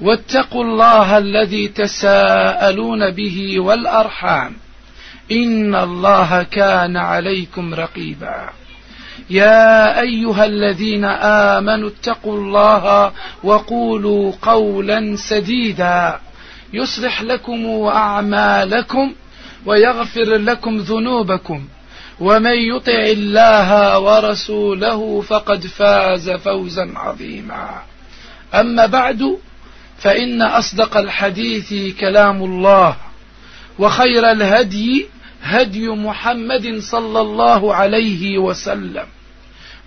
واتقوا الله الذي تساءلون به والأرحام. إن الله كان عليكم رقيبا. يا أيها الذين آمنوا اتقوا الله وقولوا قولا سديدا. يصلح لكم أعمالكم ويغفر لكم ذنوبكم. ومن يطع الله ورسوله فقد فاز فوزا عظيما. أما بعد فإن أصدق الحديث كلام الله وخير الهدي هدي محمد صلى الله عليه وسلم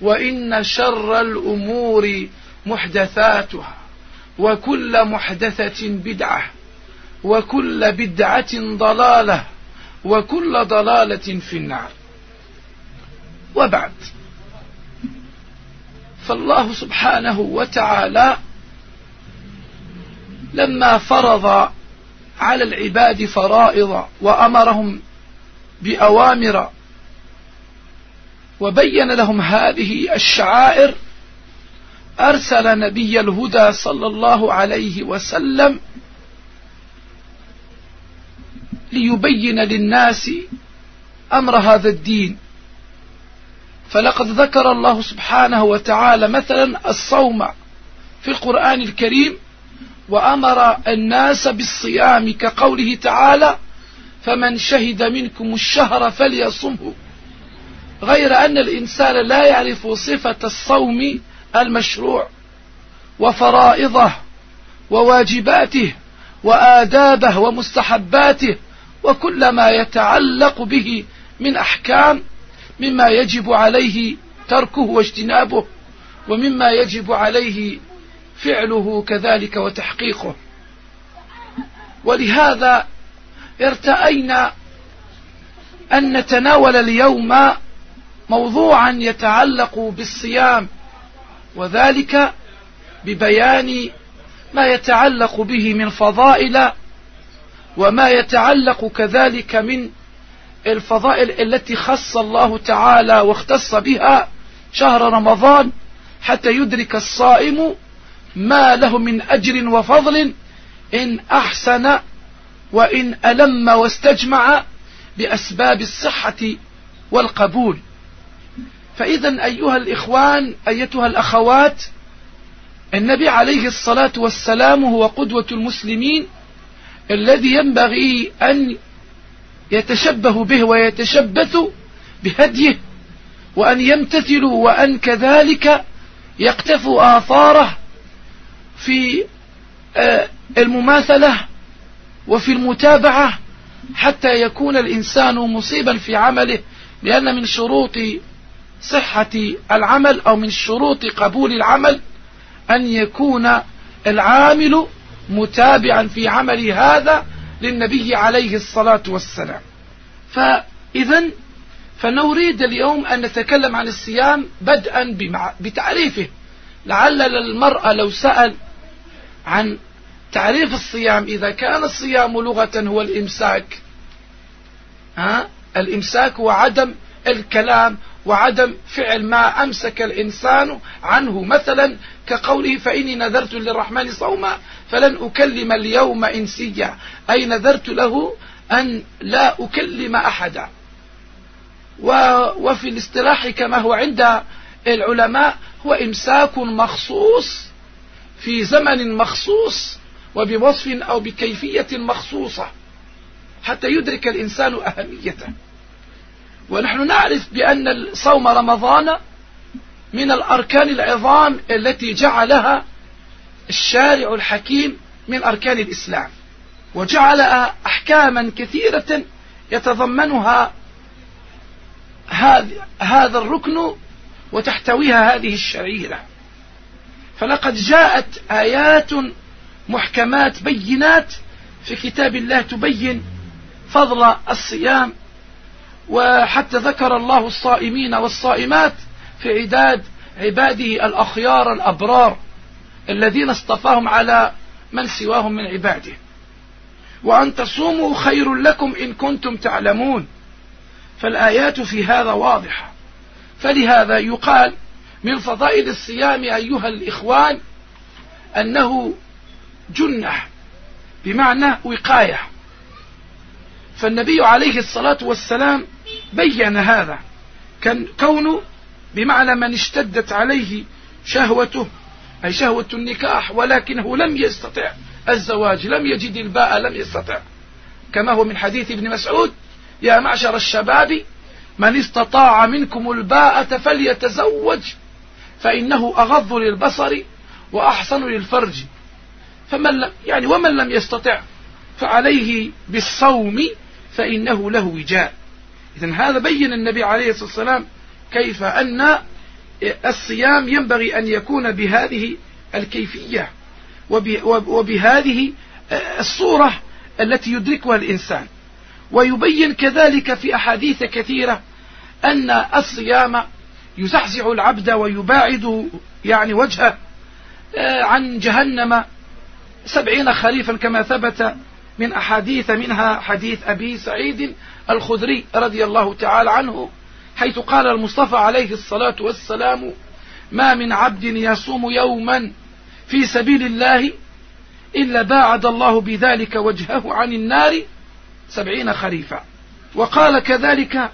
وإن شر الأمور محدثاتها وكل محدثة بدعة وكل بدعة ضلالة وكل ضلالة في النار. وبعد فالله سبحانه وتعالى لما فرض على العباد فرائض وأمرهم بأوامر وبين لهم هذه الشعائر أرسل نبي الهدى صلى الله عليه وسلم ليبين للناس أمر هذا الدين. فلقد ذكر الله سبحانه وتعالى مثلا الصوم في القرآن الكريم وأمر الناس بالصيام كقوله تعالى فمن شهد منكم الشهر فليصمه غير أن الإنسان لا يعرف صفة الصوم المشروع وفرائضه وواجباته وآدابه ومستحباته وكل ما يتعلق به من أحكام مما يجب عليه تركه واجتنابه ومما يجب عليه فعله كذلك وتحقيقه. ولهذا ارتأينا أن نتناول اليوم موضوعا يتعلق بالصيام وذلك ببيان ما يتعلق به من فضائل وما يتعلق كذلك من الفضائل التي خص الله تعالى واختص بها شهر رمضان حتى يدرك الصائم ما له من أجر وفضل إن أحسن وإن ألم واستجمع بأسباب الصحة والقبول. فإذا أيها الإخوان أيتها الأخوات النبي عليه الصلاة والسلام هو قدوة المسلمين الذي ينبغي أن يتشبه به ويتشبث بهديه وأن يمتثلوا وأن كذلك يقتفوا آثاره في آه، المماثلة وفي المتابعة حتى يكون الإنسان مصيبا في عمله لأن من شروط صحة العمل أو من شروط قبول العمل أن يكون العامل متابعا في عمل هذا للنبي عليه الصلاة والسلام. فإذا فنريد اليوم أن نتكلم عن الصيام بدءا بتعريفه. لعل المرأة لو سأل عن تعريف الصيام. إذا كان الصيام لغة هو الإمساك ها؟ الإمساك هو عدم الكلام وعدم فعل ما أمسك الإنسان عنه. مثلا كقوله فإني نذرت للرحمن صوما فلن أكلم اليوم إنسيا. أي نذرت له أن لا أكلم أحدا. وفي الاصطلاح كما هو عند العلماء هو إمساك مخصوص في زمن مخصوص وبوصف أو بكيفية مخصوصة حتى يدرك الإنسان أهميته. ونحن نعرف بأن صوم رمضان من الأركان العظام التي جعلها الشارع الحكيم من أركان الإسلام وجعل أحكاما كثيرة يتضمنها هذا الركن وتحتويها هذه الشعيرة فلقد جاءت آيات محكمات بينات في كتاب الله تبين فضل الصيام وحتى ذكر الله الصائمين والصائمات في عداد عباده الأخيار الأبرار الذين اصطفاهم على من سواهم من عباده. وأن تصوموا خير لكم إن كنتم تعلمون. فالآيات في هذا واضحة. فلهذا يقال من فضائل الصيام أيها الإخوان أنه جنة بمعنى وقاية. فالنبي عليه الصلاة والسلام بين هذا كان كونه بمعنى من اشتدت عليه شهوته أي شهوة النكاح ولكنه لم يستطع الزواج لم يجد الباء لم يستطع. كما هو من حديث ابن مسعود يا معشر الشباب من استطاع منكم الباءة فليتزوج فإنه أغض للبصر وأحسن للفرج. فمن لم يعني ومن لم يستطع فعليه بالصوم فإنه له وجاء. إذا هذا بين النبي عليه الصلاة والسلام كيف أن الصيام ينبغي أن يكون بهذه الكيفية وبهذه الصورة التي يدركها الإنسان. ويبين كذلك في أحاديث كثيرة أن الصيام يزحزح العبد ويباعد يعني وجهه آه، عن جهنم. سبعين خريفا كما ثبت من أحاديث منها حديث أبي سعيد الخدري رضي الله تعالى عنه حيث قال المصطفى عليه الصلاة والسلام ما من عبد يصوم يوما في سبيل الله إلا باعد الله بذلك وجهه عن النار سبعين خريفا وقال كذلك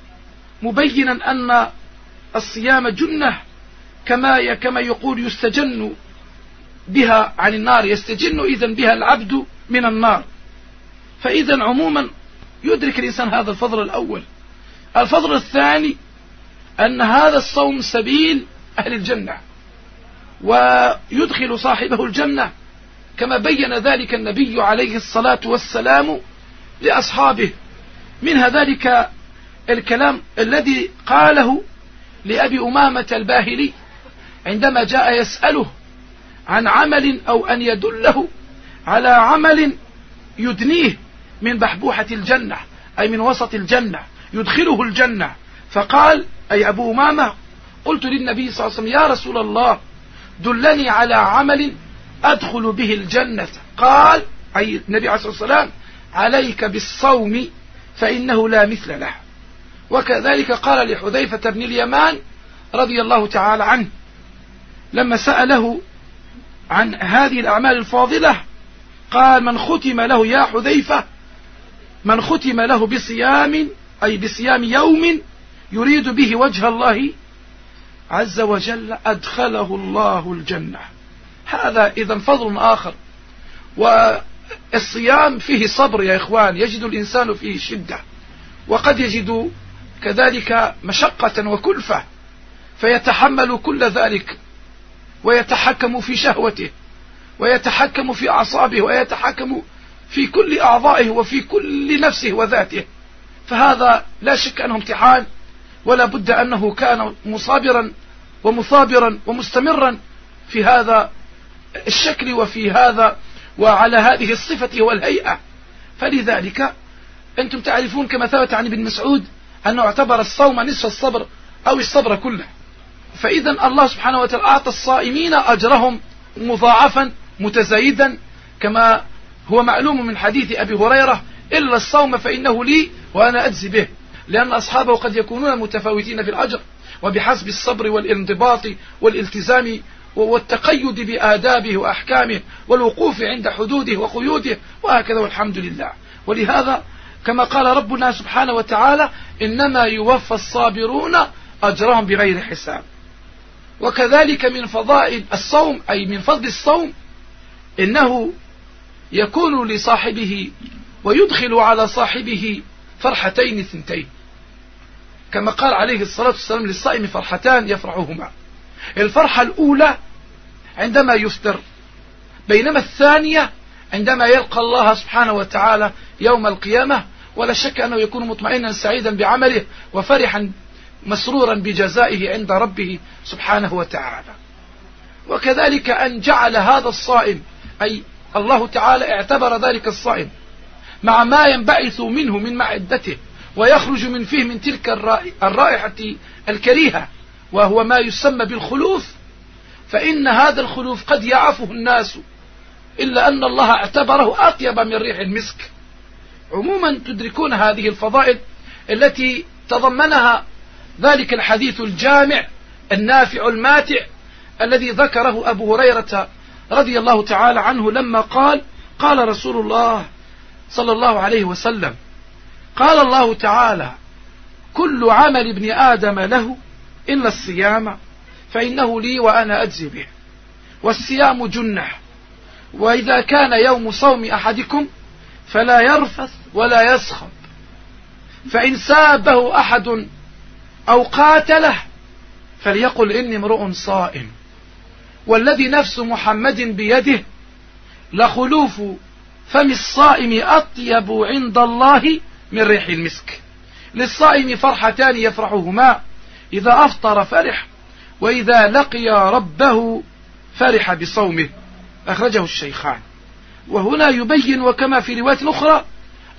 مبينا أن الصيام جنة كما كما يقول يستجن بها عن النار يستجن إذا بها العبد من النار. فإذا عموما يدرك الإنسان هذا الفضل الأول. الفضل الثاني أن هذا الصوم سبيل أهل الجنة ويدخل صاحبه الجنة كما بين ذلك النبي عليه الصلاة والسلام لأصحابه. منها ذلك الكلام الذي قاله لأبي أمامة الباهلي عندما جاء يسأله عن عمل أو أن يدله على عمل يدنيه من بحبوحة الجنة أي من وسط الجنة يدخله الجنة. فقال أي أبو أمامة قلت للنبي صلى الله عليه وسلم يا رسول الله دلني على عمل أدخل به الجنة. قال أي النبي عليه الصلاة والسلام عليك بالصوم فإنه لا مثل له. وكذلك قال لحذيفة بن اليمان رضي الله تعالى عنه لما سأله عن هذه الأعمال الفاضلة قال من ختم له يا حذيفة من ختم له بصيام أي بصيام يوم يريد به وجه الله عز وجل أدخله الله الجنة. هذا إذا فضل آخر. والصيام فيه صبر يا إخوان يجد الإنسان فيه شدة وقد يجد كذلك مشقة وكلفة فيتحمل كل ذلك ويتحكم في شهوته ويتحكم في أعصابه ويتحكم في كل أعضائه وفي كل نفسه وذاته. فهذا لا شك أنه امتحان ولا بد أنه كان مصابرا ومثابرا ومستمرا في هذا الشكل وفي هذا وعلى هذه الصفة والهيئة. فلذلك أنتم تعرفون كما ثبت عن ابن مسعود أنه اعتبر الصوم نصف الصبر أو الصبر كله. فإذا الله سبحانه وتعالى أعطى الصائمين أجرهم مضاعفا متزايدا كما هو معلوم من حديث أبي هريرة إلا الصوم فإنه لي وأنا أجزي به. لأن أصحابه قد يكونون متفاوتين في الأجر وبحسب الصبر والانضباط والالتزام والتقيد بآدابه وأحكامه والوقوف عند حدوده وقيوده وهكذا والحمد لله. ولهذا كما قال ربنا سبحانه وتعالى إنما يوفى الصابرون أجرهم بغير حساب. وكذلك من فضائل الصوم أي من فضل الصوم إنه يكون لصاحبه ويدخل على صاحبه فرحتين ثنتين كما قال عليه الصلاة والسلام للصائم فرحتان يفرحهما. الفرحة الأولى عندما يفطر بينما الثانية عندما يلقى الله سبحانه وتعالى يوم القيامة ولا شك أنه يكون مطمئنا سعيدا بعمله وفرحا مسرورا بجزائه عند ربه سبحانه وتعالى. وكذلك أن جعل هذا الصائم أي الله تعالى اعتبر ذلك الصائم مع ما ينبعث منه من معدته ويخرج من فيه من تلك الرائحة الكريهة وهو ما يسمى بالخلوف فإن هذا الخلوف قد يعفه الناس إلا أن الله اعتبره أطيب من ريح المسك. عموما تدركون هذه الفضائل التي تضمنها ذلك الحديث الجامع النافع الماتع الذي ذكره أبو هريرة رضي الله تعالى عنه لما قال قال رسول الله صلى الله عليه وسلم قال الله تعالى كل عمل ابن آدم له إلا الصيام فإنه لي وأنا أجزي به والصيام جنة. وإذا كان يوم صوم أحدكم فلا يرفث ولا يسخب فإن سابه أحد أو قاتله فليقل إني امرؤ صائم. والذي نفس محمد بيده لخلوف فم الصائم أطيب عند الله من ريح المسك. للصائم فرحتان يفرحهما. إذا أفطر فرح وإذا لقي ربه فرح بصومه. أخرجه الشيخان. وهنا يبين وكما في رواية أخرى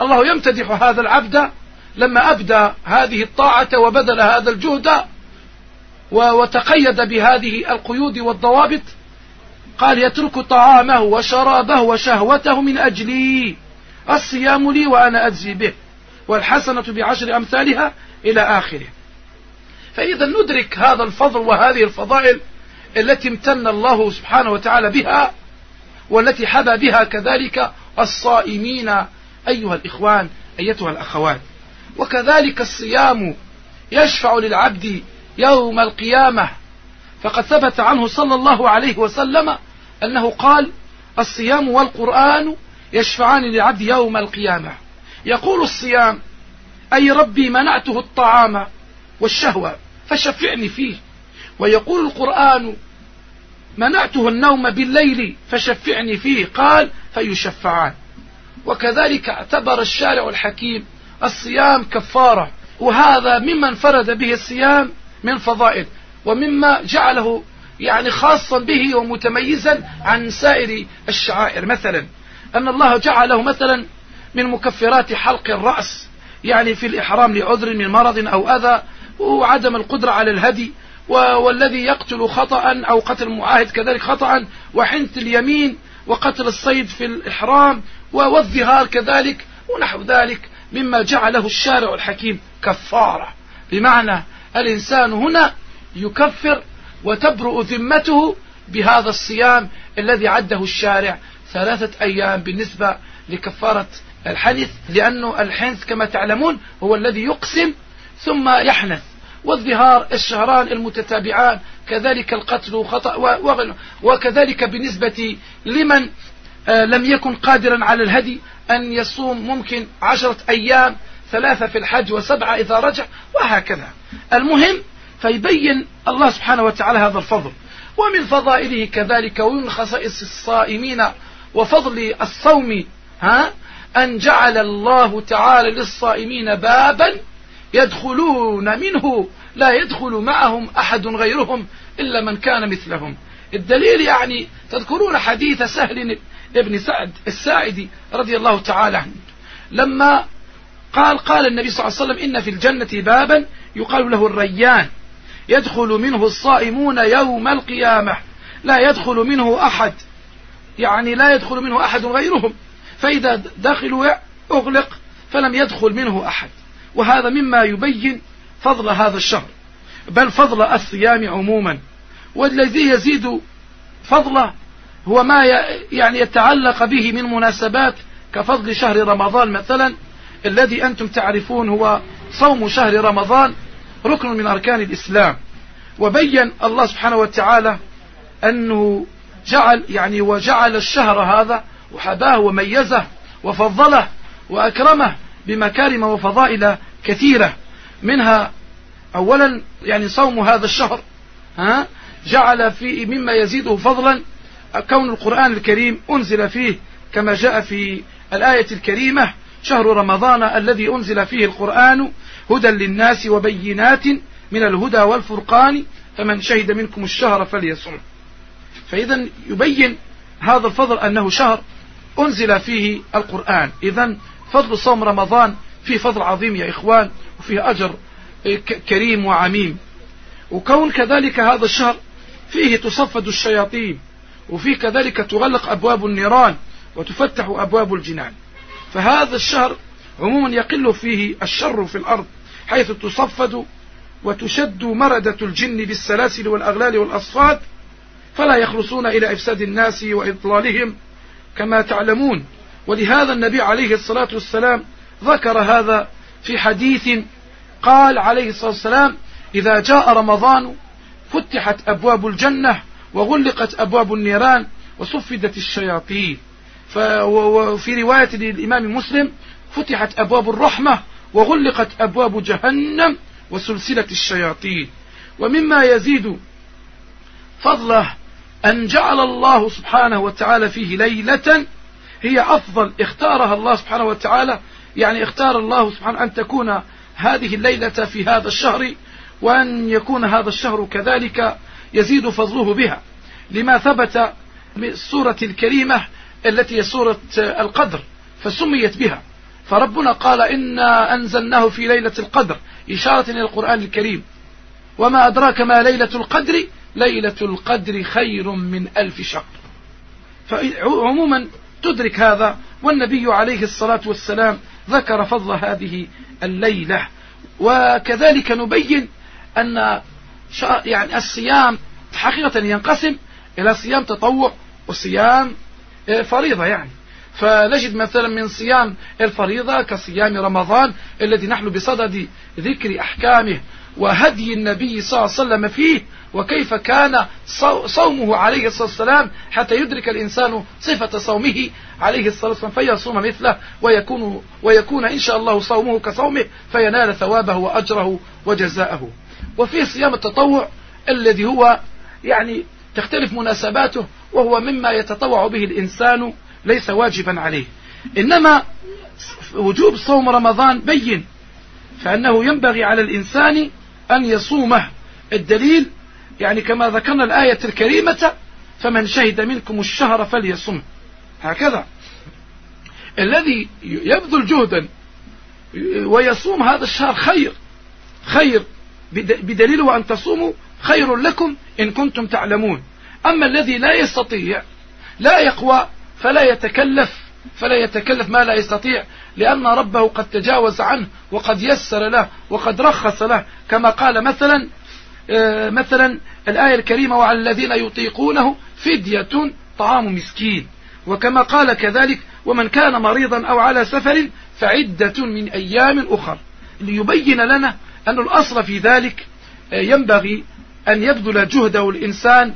الله يمتدح هذا العبد لما أبدى هذه الطاعة وبذل هذا الجهد وتقيد بهذه القيود والضوابط. قال يترك طعامه وشرابه وشهوته من أجلي. الصيام لي وأنا أجزي به. والحسنة بعشر أمثالها إلى آخره. فإذا ندرك هذا الفضل وهذه الفضائل التي امتن الله سبحانه وتعالى بها والتي حبى بها كذلك الصائمين أيها الإخوان أيتها الأخوات. وكذلك الصيام يشفع للعبد يوم القيامة. فقد ثبت عنه صلى الله عليه وسلم أنه قال الصيام والقرآن يشفعان للعبد يوم القيامة. يقول الصيام أي ربي منعته الطعام والشهوة فشفعني فيه. ويقول القرآن منعته النوم بالليل فشفعني فيه. قال فيشفعان. وكذلك اعتبر الشارع الحكيم الصيام كفارة. وهذا مما انفرد به الصيام من فضائل ومما جعله يعني خاصا به ومتميزا عن سائر الشعائر. مثلا أن الله جعله مثلا من مكفرات حلق الرأس يعني في الإحرام لعذر من مرض أو أذى وعدم القدرة على الهدي والذي يقتل خطأ أو قتل معاهد كذلك خطأ وحنث اليمين وقتل الصيد في الإحرام والظهار كذلك ونحو ذلك مما جعله الشارع الحكيم كفارة. بمعنى الإنسان هنا يكفر وتبرؤ ذمته بهذا الصيام الذي عده الشارع ثلاثة أيام بالنسبة لكفارة الحنث لأنه الحنث كما تعلمون هو الذي يقسم ثم يحنث. والظهار الشهران المتتابعان كذلك القتل خطأ وكذلك بالنسبة لمن آه، لم يكن قادرا على الهدي أن يصوم ممكن عشرة أيام ثلاثة في الحج وسبعة إذا رجع وهكذا. المهم فيبين الله سبحانه وتعالى هذا الفضل. ومن فضائله كذلك ومن خصائص الصائمين وفضل الصوم ها أن جعل الله تعالى للصائمين بابا يدخلون منه لا يدخل معهم أحد غيرهم إلا من كان مثلهم. الدليل يعني تذكرون حديث سهل ابن سعد الساعدي رضي الله تعالى عنه لما قال قال النبي صلى الله عليه وسلم إن في الجنة بابا يقال له الريان. يدخل منه الصائمون يوم القيامة لا يدخل منه أحد يعني لا يدخل منه أحد غيرهم. فإذا دخلوا أغلق فلم يدخل منه أحد. وهذا مما يبين فضل هذا الشهر بل فضل الصيام عموما. والذي يزيد فضله هو ما يعني يتعلق به من مناسبات كفضل شهر رمضان مثلا الذي أنتم تعرفون هو صوم شهر رمضان ركن من أركان الإسلام. وبين الله سبحانه وتعالى أنه جعل يعني وجعل الشهر هذا وحباه وميزه وفضله وأكرمه بمكارم وفضائل كثيرة منها أولا يعني صوم هذا الشهر ها جعل في مما يزيده فضلا كون القرآن الكريم أنزل فيه كما جاء في الآية الكريمة شهر رمضان الذي أنزل فيه القرآن هدى للناس وبينات من الهدى والفرقان فمن شهد منكم الشهر فليصم. فإذا يبين هذا الفضل أنه شهر أنزل فيه القرآن. إذا فضل صوم رمضان فيه فضل عظيم يا إخوان وفيه أجر كريم وعميم. وكون كذلك هذا الشهر فيه تصفد الشياطين وفيه كذلك تغلق أبواب النيران وتفتح أبواب الجنان. فهذا الشهر عموما يقل فيه الشر في الأرض حيث تصفد وتشد مردة الجن بالسلاسل والأغلال والأصفاد فلا يخلصون إلى إفساد الناس وإضلالهم كما تعلمون. ولهذا النبي عليه الصلاة والسلام ذكر هذا في حديث قال عليه الصلاة والسلام إذا جاء رمضان فتحت أبواب الجنة وغلقت أبواب النيران وصفدت الشياطين. وفي رواية للإمام مسلم فتحت أبواب الرحمة وغلقت أبواب جهنم وسلسلة الشياطين. ومما يزيد فضله أن جعل الله سبحانه وتعالى فيه ليلة هي أفضل اختارها الله سبحانه وتعالى يعني اختار الله سبحانه أن تكون هذه الليلة في هذا الشهر وأن يكون هذا الشهر كذلك يزيد فضله بها. لما ثبت من السورة الكريمة التي هي سورة القدر فسميت بها. فربنا قال إنا أنزلناه في ليلة القدر إشارة إلى القرآن الكريم. وما أدراك ما ليلة القدر؟ ليلة القدر خير من ألف شهر. فعموما تدرك هذا والنبي عليه الصلاة والسلام ذكر فضل هذه الليلة. وكذلك نبين أن يعني الصيام حقيقة ينقسم إلى صيام تطوع وصيام فريضة يعني. فنجد مثلا من صيام الفريضة كصيام رمضان الذي نحن بصدد ذكر أحكامه وهدي النبي صلى الله عليه وسلم فيه وكيف كان صومه عليه الصلاة والسلام حتى يدرك الإنسان صفة صومه عليه الصلاة والسلام فيصوم مثله ويكون, ويكون إن شاء الله صومه كصومه فينال ثوابه وأجره وجزاءه. وفي صيام التطوع الذي هو يعني تختلف مناسباته وهو مما يتطوع به الإنسان ليس واجبا عليه. إنما وجوب صوم رمضان بين فأنه ينبغي على الإنسان أن يصومه. الدليل يعني كما ذكرنا الآية الكريمة فمن شهد منكم الشهر فليصم. هكذا. الذي يبذل جهدا ويصوم هذا الشهر خير خير. بدليل أن تصوموا خير لكم إن كنتم تعلمون. أما الذي لا يستطيع لا يقوى فلا يتكلف. فلا يتكلف ما لا يستطيع لأن ربه قد تجاوز عنه وقد يسر له وقد رخص له. كما قال مثلا آه، مثلا الآية الكريمة وعلى الذين يطيقونه فدية طعام مسكين وكما قال كذلك ومن كان مريضا أو على سفر فعدة من أيام أخر ليبين لنا أن الأصل في ذلك آه، ينبغي أن يبذل جهده الإنسان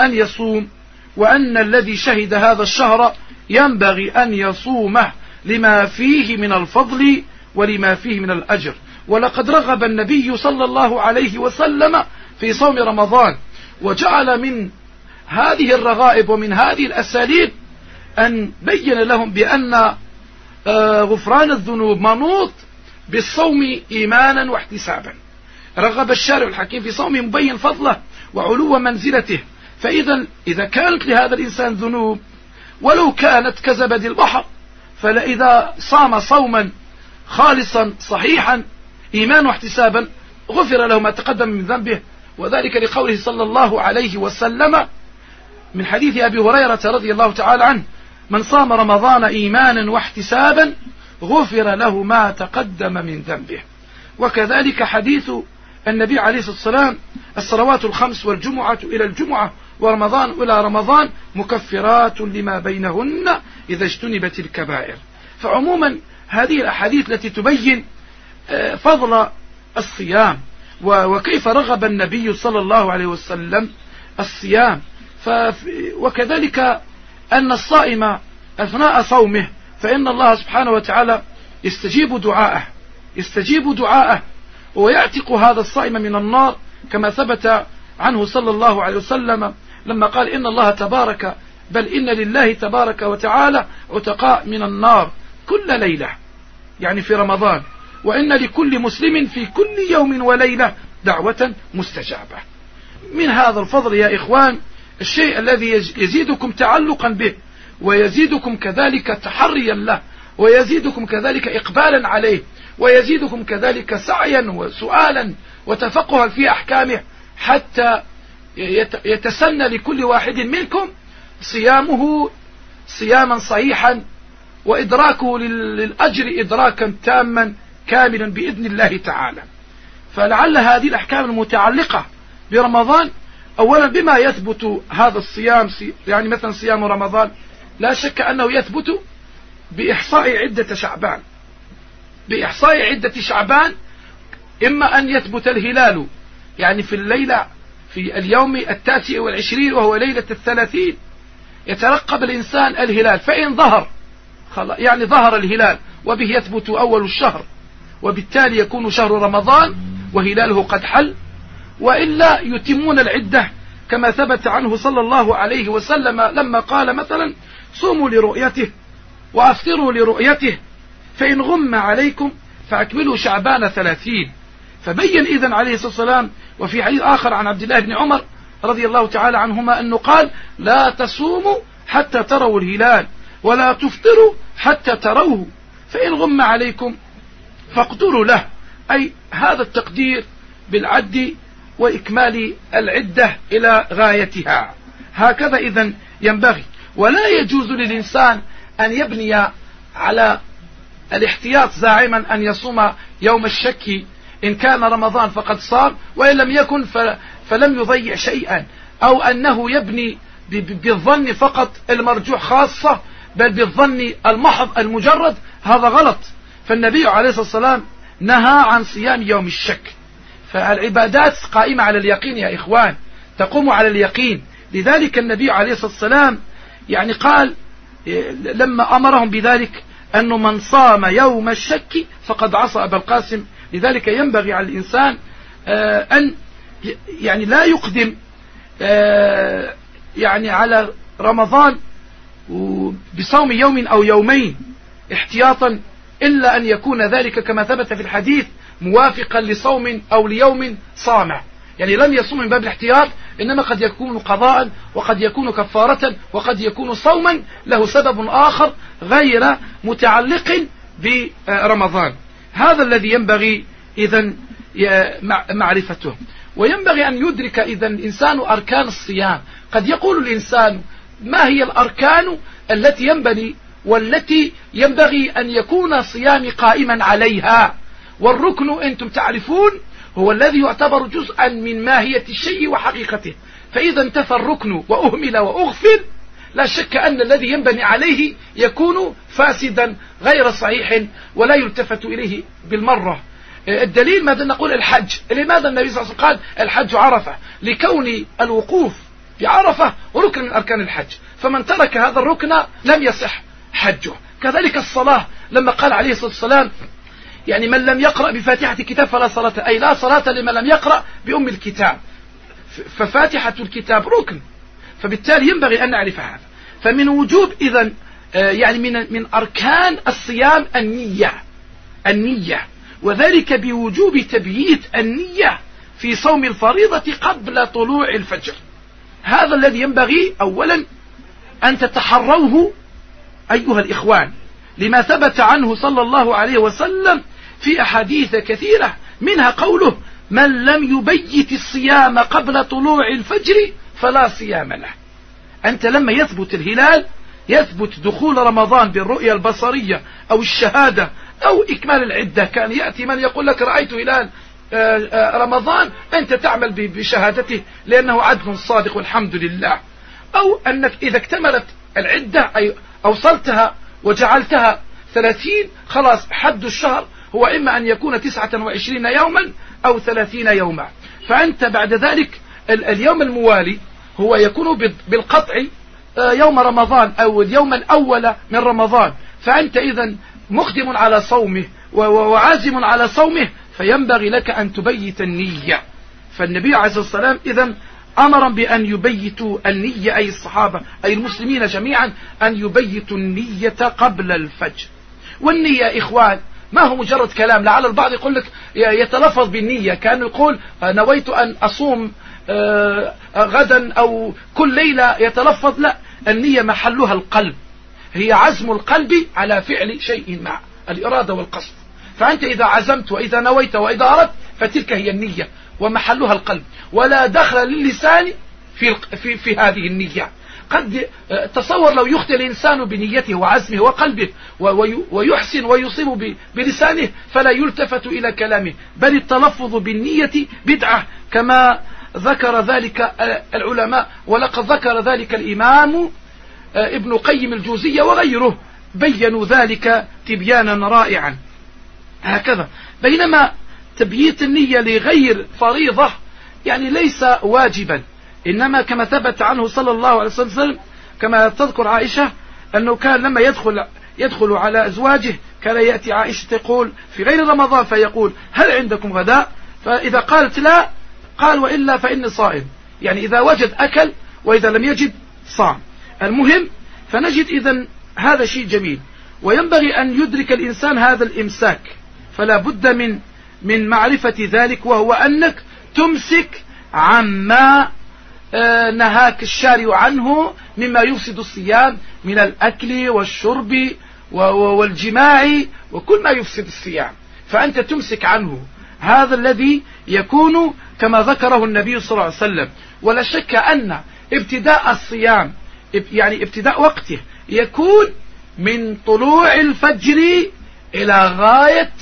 أن يصوم وأن الذي شهد هذا الشهر ينبغي أن يصومه لما فيه من الفضل ولما فيه من الأجر. ولقد رغب النبي صلى الله عليه وسلم في صوم رمضان وجعل من هذه الرغائب ومن هذه الأساليب أن بين لهم بأن آه، غفران الذنوب منوط بالصوم إيمانا واحتسابا. رغب الشارع الحكيم في صومه مبين فضله وعلو منزلته. فإذا إذا كانت لهذا الإنسان ذنوب ولو كانت كزبد البحر فإذا صام صوما خالصا صحيحا إيمان واحتسابا غفر له ما تقدم من ذنبه. وذلك لقوله صلى الله عليه وسلم من حديث أبي هريرة رضي الله تعالى عنه من صام رمضان إيمانا واحتسابا غفر له ما تقدم من ذنبه. وكذلك حديث النبي عليه الصلاة والسلام الصلوات الخمس والجمعة إلى الجمعة ورمضان إلى رمضان مكفرات لما بينهن إذا اجتنبت الكبائر. فعموما هذه الأحاديث التي تبين آه، فضل الصيام وكيف رغب النبي صلى الله عليه وسلم الصيام. وكذلك أن الصائم أثناء صومه فإن الله سبحانه وتعالى يستجيب دعاءه يستجيب دعاءه ويعتق هذا الصائم من النار كما ثبت عنه صلى الله عليه وسلم لما قال إن الله تبارك بل إن لله تبارك وتعالى عتقاء من النار كل ليلة يعني في رمضان. وإن لكل مسلم في كل يوم وليلة دعوة مستجابة. من هذا الفضل يا إخوان الشيء الذي يزيدكم تعلقا به ويزيدكم كذلك تحريا له ويزيدكم كذلك إقبالا عليه ويزيدكم كذلك سعيا وسؤالا وتفقها في أحكامه حتى يتسنى لكل واحد منكم صيامه صياما صحيحا وإدراكه للأجر إدراكا تاما كاملا بإذن الله تعالى. فلعل هذه الأحكام المتعلقة برمضان أولا بما يثبت هذا الصيام يعني مثلا صيام رمضان لا شك أنه يثبت بإحصاء عدة شعبان. بإحصاء عدة شعبان إما أن يثبت الهلال يعني في الليلة في اليوم التاسع والعشرين وهو ليلة الثلاثين. يترقب الإنسان الهلال. فإن ظهر يعني ظهر الهلال وبه يثبت أول الشهر وبالتالي يكون شهر رمضان وهلاله قد حل. وإلا يتمون العدة كما ثبت عنه صلى الله عليه وسلم لما قال مثلا صوموا لرؤيته وأفطروا لرؤيته فإن غم عليكم فأكملوا شعبان ثلاثين. فبين إذن عليه الصلاة والسلام وفي حديث آخر عن عبد الله بن عمر رضي الله تعالى عنهما أنه قال لا تصوموا حتى تروا الهلال ولا تفطروا حتى تروه. فإن غم عليكم فاقدروا له. أي هذا التقدير بالعد وإكمال العدة إلى غايتها. هكذا إذا ينبغي. ولا يجوز للإنسان أن يبني على الاحتياط زاعما أن يصوم يوم الشك إن كان رمضان فقد صام وإن لم يكن فلم يضيع شيئا. أو أنه يبني بالظن فقط المرجوح خاصة بل بالظن المحض المجرد هذا غلط. فالنبي عليه الصلاة والسلام نهى عن صيام يوم الشك. فالعبادات قائمة على اليقين يا إخوان تقوم على اليقين. لذلك النبي عليه الصلاة والسلام يعني قال لما أمرهم بذلك أنه من صام يوم الشك فقد عصى أبا القاسم لذلك ينبغي على الإنسان آه، أن يعني لا يقدم آه، يعني على رمضان بصوم يوم أو يومين احتياطا إلا أن يكون ذلك كما ثبت في الحديث موافقا لصوم أو ليوم صامع. يعني لم يصوم من باب الاحتياط إنما قد يكون قضاء وقد يكون كفارة وقد يكون صوما له سبب آخر غير متعلق برمضان. هذا الذي ينبغي إذا معرفته. وينبغي أن يدرك إذا الإنسان أركان الصيام. قد يقول الإنسان ما هي الأركان التي ينبغي والتي ينبغي أن يكون صيامي قائما عليها؟ والركن أنتم تعرفون هو الذي يعتبر جزءا من ماهية الشيء وحقيقته. فإذا انتفى الركن وأهمل وأغفل لا شك أن الذي ينبني عليه يكون فاسدا غير صحيح ولا يلتفت إليه بالمرة. الدليل ماذا نقول الحج؟ لماذا النبي صلى الله عليه وسلم قال الحج عرفة؟ لكون الوقوف بعرفة ركن من أركان الحج. فمن ترك هذا الركن لم يصح حجه. كذلك الصلاة لما قال عليه الصلاة والسلام يعني من لم يقرأ بفاتحة الكتاب فلا صلاة أي لا صلاة لمن لم يقرأ بأم الكتاب. ففاتحة الكتاب ركن. فبالتالي ينبغي أن نعرف هذا. فمن وجوب إذا آه، يعني من من أركان الصيام النية النية. وذلك بوجوب تبييت النية في صوم الفريضة قبل طلوع الفجر. هذا الذي ينبغي أولا أن تتحروه أيها الإخوان لما ثبت عنه صلى الله عليه وسلم في أحاديث كثيرة منها قوله من لم يبيت الصيام قبل طلوع الفجر فلا صيام له. أنت لما يثبت الهلال يثبت دخول رمضان بالرؤية البصرية أو الشهادة أو إكمال العدة. كان يأتي من يقول لك رأيت هلال آه، آه، رمضان أنت تعمل بشهادته لأنه عدل صادق والحمد لله. أو أنك إذا اكتملت العدة أي أوصلتها وجعلتها ثلاثين خلاص حد الشهر هو إما أن يكون تسعة وعشرين يوما أو ثلاثين يوما. فأنت بعد ذلك اليوم الموالي هو يكون بالقطع آه، يوم رمضان أو اليوم الأول من رمضان. فأنت إذا مقدم على صومه وعازم على صومه فينبغي لك أن تبيت النية. فالنبي عليه الصلاة والسلام إذا أمر بأن يبيتوا النية أي الصحابة أي المسلمين جميعا أن يبيتوا النية قبل الفجر. والنية إخوان ما هو مجرد كلام؟ لعل البعض يقول لك يتلفظ بالنية. كان يقول نويت أن أصوم آه، غدا أو كل ليلة يتلفظ لا النية محلها القلب. هي عزم القلب على فعل شيء مع الإرادة والقصد. فأنت إذا عزمت وإذا نويت وإذا أردت فتلك هي النية ومحلها القلب. ولا دخل للسان في, في, في هذه النية. قد آه، تصور لو يخطئ الإنسان بنيته وعزمه وقلبه ويحسن ويصيب بلسانه فلا يلتفت إلى كلامه. بل التلفظ بالنية بدعة كما ذكر ذلك آه، العلماء ولقد ذكر ذلك الإمام آه، ابن قيم الجوزية وغيره بينوا ذلك تبيانا رائعا. هكذا. بينما تبييت النية لغير فريضة يعني ليس واجبا. إنما كما ثبت عنه صلى الله عليه وسلم كما تذكر عائشة أنه كان لما يدخل يدخل على أزواجه كان يأتي عائشة تقول في غير رمضان فيقول هل عندكم غداء؟ فإذا قالت لا قال وإلا فإني صائم. يعني إذا وجد أكل وإذا لم يجد صام. المهم فنجد إذا هذا شيء جميل. وينبغي أن يدرك الإنسان هذا الإمساك. فلا بد من من معرفة ذلك وهو أنك تمسك عما آه، نهاك الشارع عنه مما يفسد الصيام من الأكل والشرب والجماع وكل ما يفسد الصيام. فأنت تمسك عنه. هذا الذي يكون كما ذكره النبي صلى الله عليه وسلم. ولا شك أن ابتداء الصيام يعني ابتداء وقته يكون من طلوع الفجر إلى غاية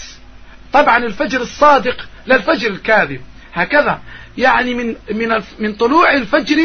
طبعا الفجر الصادق لا الفجر الكاذب هكذا. يعني من من من طلوع الفجر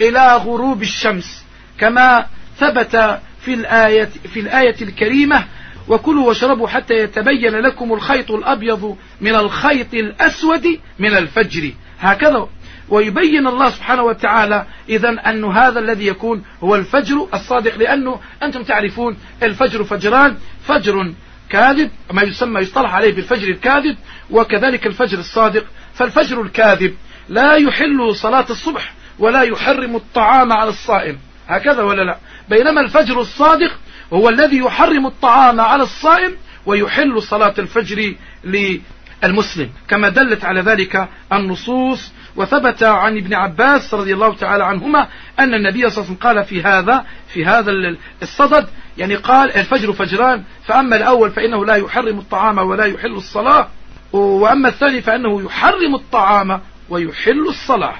إلى غروب الشمس كما ثبت في الآية في الآية الكريمة وكلوا واشربوا حتى يتبين لكم الخيط الأبيض من الخيط الأسود من الفجر. هكذا ويبين الله سبحانه وتعالى إذا أن هذا الذي يكون هو الفجر الصادق لأنه أنتم تعرفون الفجر فجران فجر كاذب ما يسمى يصطلح عليه بالفجر الكاذب وكذلك الفجر الصادق. فالفجر الكاذب لا يحل صلاة الصبح ولا يحرم الطعام على الصائم. هكذا ولا لا؟ بينما الفجر الصادق هو الذي يحرم الطعام على الصائم ويحل صلاة الفجر للمسلم. كما دلت على ذلك النصوص. وثبت عن ابن عباس رضي الله تعالى عنهما أن النبي صلى الله عليه وسلم قال في هذا في هذا الصدد يعني قال الفجر فجران فأما الأول فإنه لا يحرم الطعام ولا يحل الصلاة وأما الثاني فإنه يحرم الطعام ويحل الصلاة.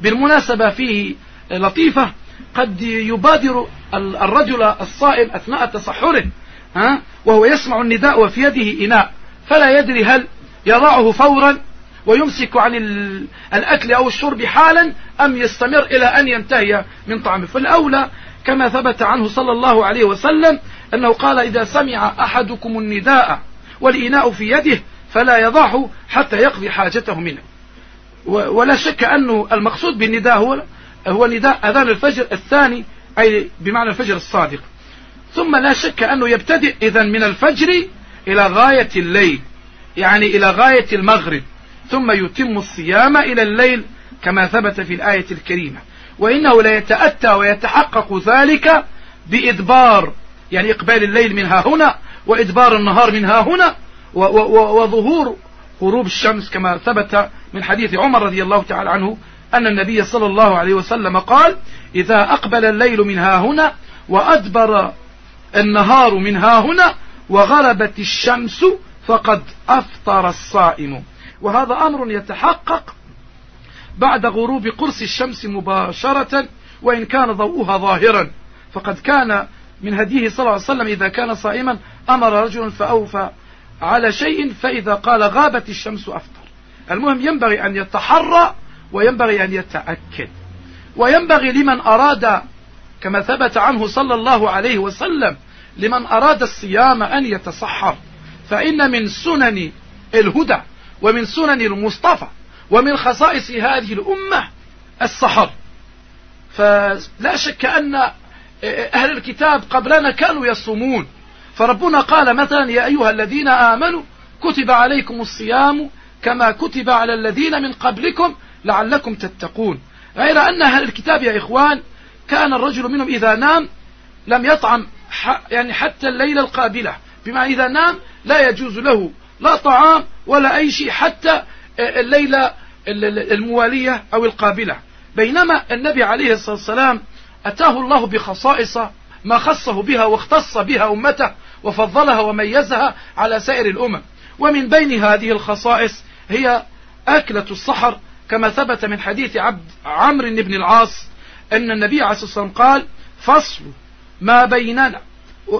بالمناسبة فيه لطيفة قد يبادر الرجل الصائم أثناء تصحره ها؟ وهو يسمع النداء وفي يده إناء فلا يدري هل يضعه فورا ويمسك عن الأكل أو الشرب حالا أم يستمر إلى أن ينتهي من طعمه فالأولى كما ثبت عنه صلى الله عليه وسلم أنه قال إذا سمع أحدكم النداء والإناء في يده فلا يضعه حتى يقضي حاجته منه. ولا شك أنه المقصود بالنداء هو هو نداء أذان الفجر الثاني أي بمعنى الفجر الصادق. ثم لا شك أنه يبتدئ إذا من الفجر إلى غاية الليل يعني إلى غاية المغرب. ثم يتم الصيام إلى الليل كما ثبت في الآية الكريمة. وإنه لا يتأتى ويتحقق ذلك بإدبار يعني إقبال الليل منها هنا وإدبار النهار منها هنا وظهور غروب الشمس كما ثبت من حديث عمر رضي الله تعالى عنه أن النبي صلى الله عليه وسلم قال إذا أقبل الليل منها هنا وأدبر النهار منها هنا وغربت الشمس فقد أفطر الصائم. وهذا أمر يتحقق بعد غروب قرص الشمس مباشرة وإن كان ضوءها ظاهرا. فقد كان من هديه صلى الله عليه وسلم إذا كان صائما أمر رجل فأوفى على شيء فإذا قال غابت الشمس أفطر. المهم ينبغي أن يتحرى وينبغي أن يتأكد. وينبغي لمن أراد كما ثبت عنه صلى الله عليه وسلم لمن أراد الصيام أن يتصحر فإن من سنن الهدى ومن سنن المصطفى ومن خصائص هذه الأمة السحر. فلا شك أن أهل الكتاب قبلنا كانوا يصومون. فربنا قال مثلا يا أيها الذين آمنوا كتب عليكم الصيام كما كتب على الذين من قبلكم لعلكم تتقون. غير أن أهل الكتاب يا إخوان كان الرجل منهم إذا نام لم يطعم يعني حتى الليلة القابلة بما إذا نام لا يجوز له لا طعام ولا أي شيء حتى الليلة الموالية أو القابلة. بينما النبي عليه الصلاة والسلام أتاه الله بخصائص ما خصه بها واختص بها أمته وفضلها وميزها على سائر الأمم. ومن بين هذه الخصائص هي أكلة الصحر كما ثبت من حديث عبد عمرو بن العاص أن النبي عليه الصلاة والسلام قال فصل ما بيننا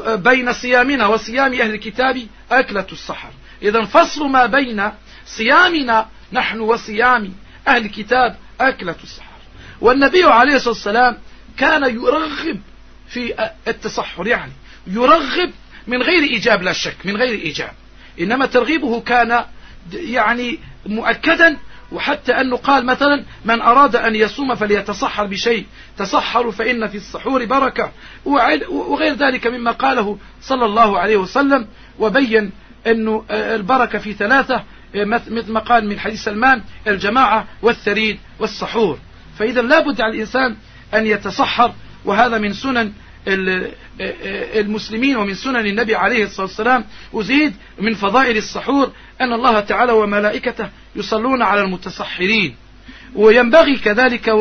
بين صيامنا وصيام أهل الكتاب أكلة الصحر إذا فصل ما بين صيامنا نحن وصيام أهل الكتاب أكلة الصحر والنبي عليه الصلاة والسلام كان يرغب في التصحر يعني يرغب من غير إيجاب لا شك من غير إيجاب. إنما ترغيبه كان يعني مؤكدا وحتى أنه قال مثلا من أراد أن يصوم فليتصحر بشيء. تصحروا فإن في السحور بركة. وغير ذلك مما قاله صلى الله عليه وسلم وبين أنه البركة في ثلاثة مثل ما قال من حديث سلمان الجماعة والثريد والسحور. فإذا لابد على الإنسان أن يتصحر وهذا من سنن المسلمين ومن سنن النبي عليه الصلاة والسلام وزيد من فضائل السحور أن الله تعالى وملائكته يصلون على المتصحرين. وينبغي كذلك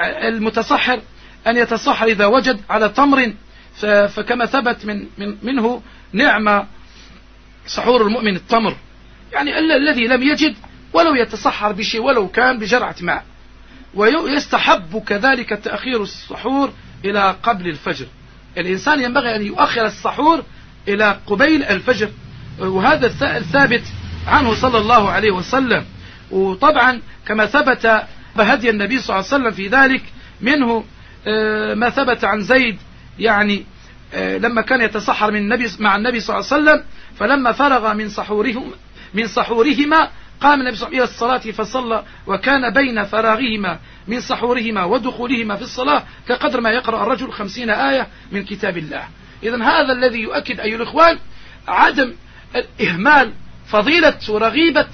المتصحر أن يتصحر إذا وجد على تمر فكما ثبت من, من منه نعمة سحور المؤمن التمر. يعني الذي لم يجد ولو يتصحر بشيء ولو كان بجرعة ماء. ويستحب كذلك تأخير السحور إلى قبل الفجر. الإنسان ينبغي أن يؤخر السحور إلى قبيل الفجر. وهذا الثابت عنه صلى الله عليه وسلم. وطبعا كما ثبت بهدي النبي صلى الله عليه وسلم في ذلك منه آه، ما ثبت عن زيد. يعني آه، لما كان يتسحر من النبي مع النبي صلى الله عليه وسلم فلما فرغ من سحورهم من سحورهما قام النبي صلى الله عليه وسلم إلى الصلاة فصلى وكان بين فراغهما من سحورهما ودخولهما في الصلاة كقدر ما يقرأ الرجل خمسين آية من كتاب الله. إذا هذا الذي يؤكد أيها الإخوان عدم إهمال فضيلة ورغيبة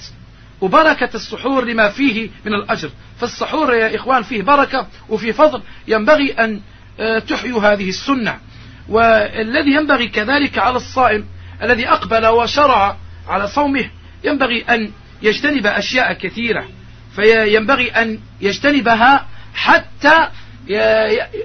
وبركة السحور لما فيه من الأجر. فالسحور يا إخوان فيه بركة وفيه فضل ينبغي أن آه، تحيوا هذه السنة. والذي ينبغي كذلك على الصائم الذي أقبل وشرع على صومه ينبغي أن يجتنب أشياء كثيرة فينبغي أن يجتنبها حتى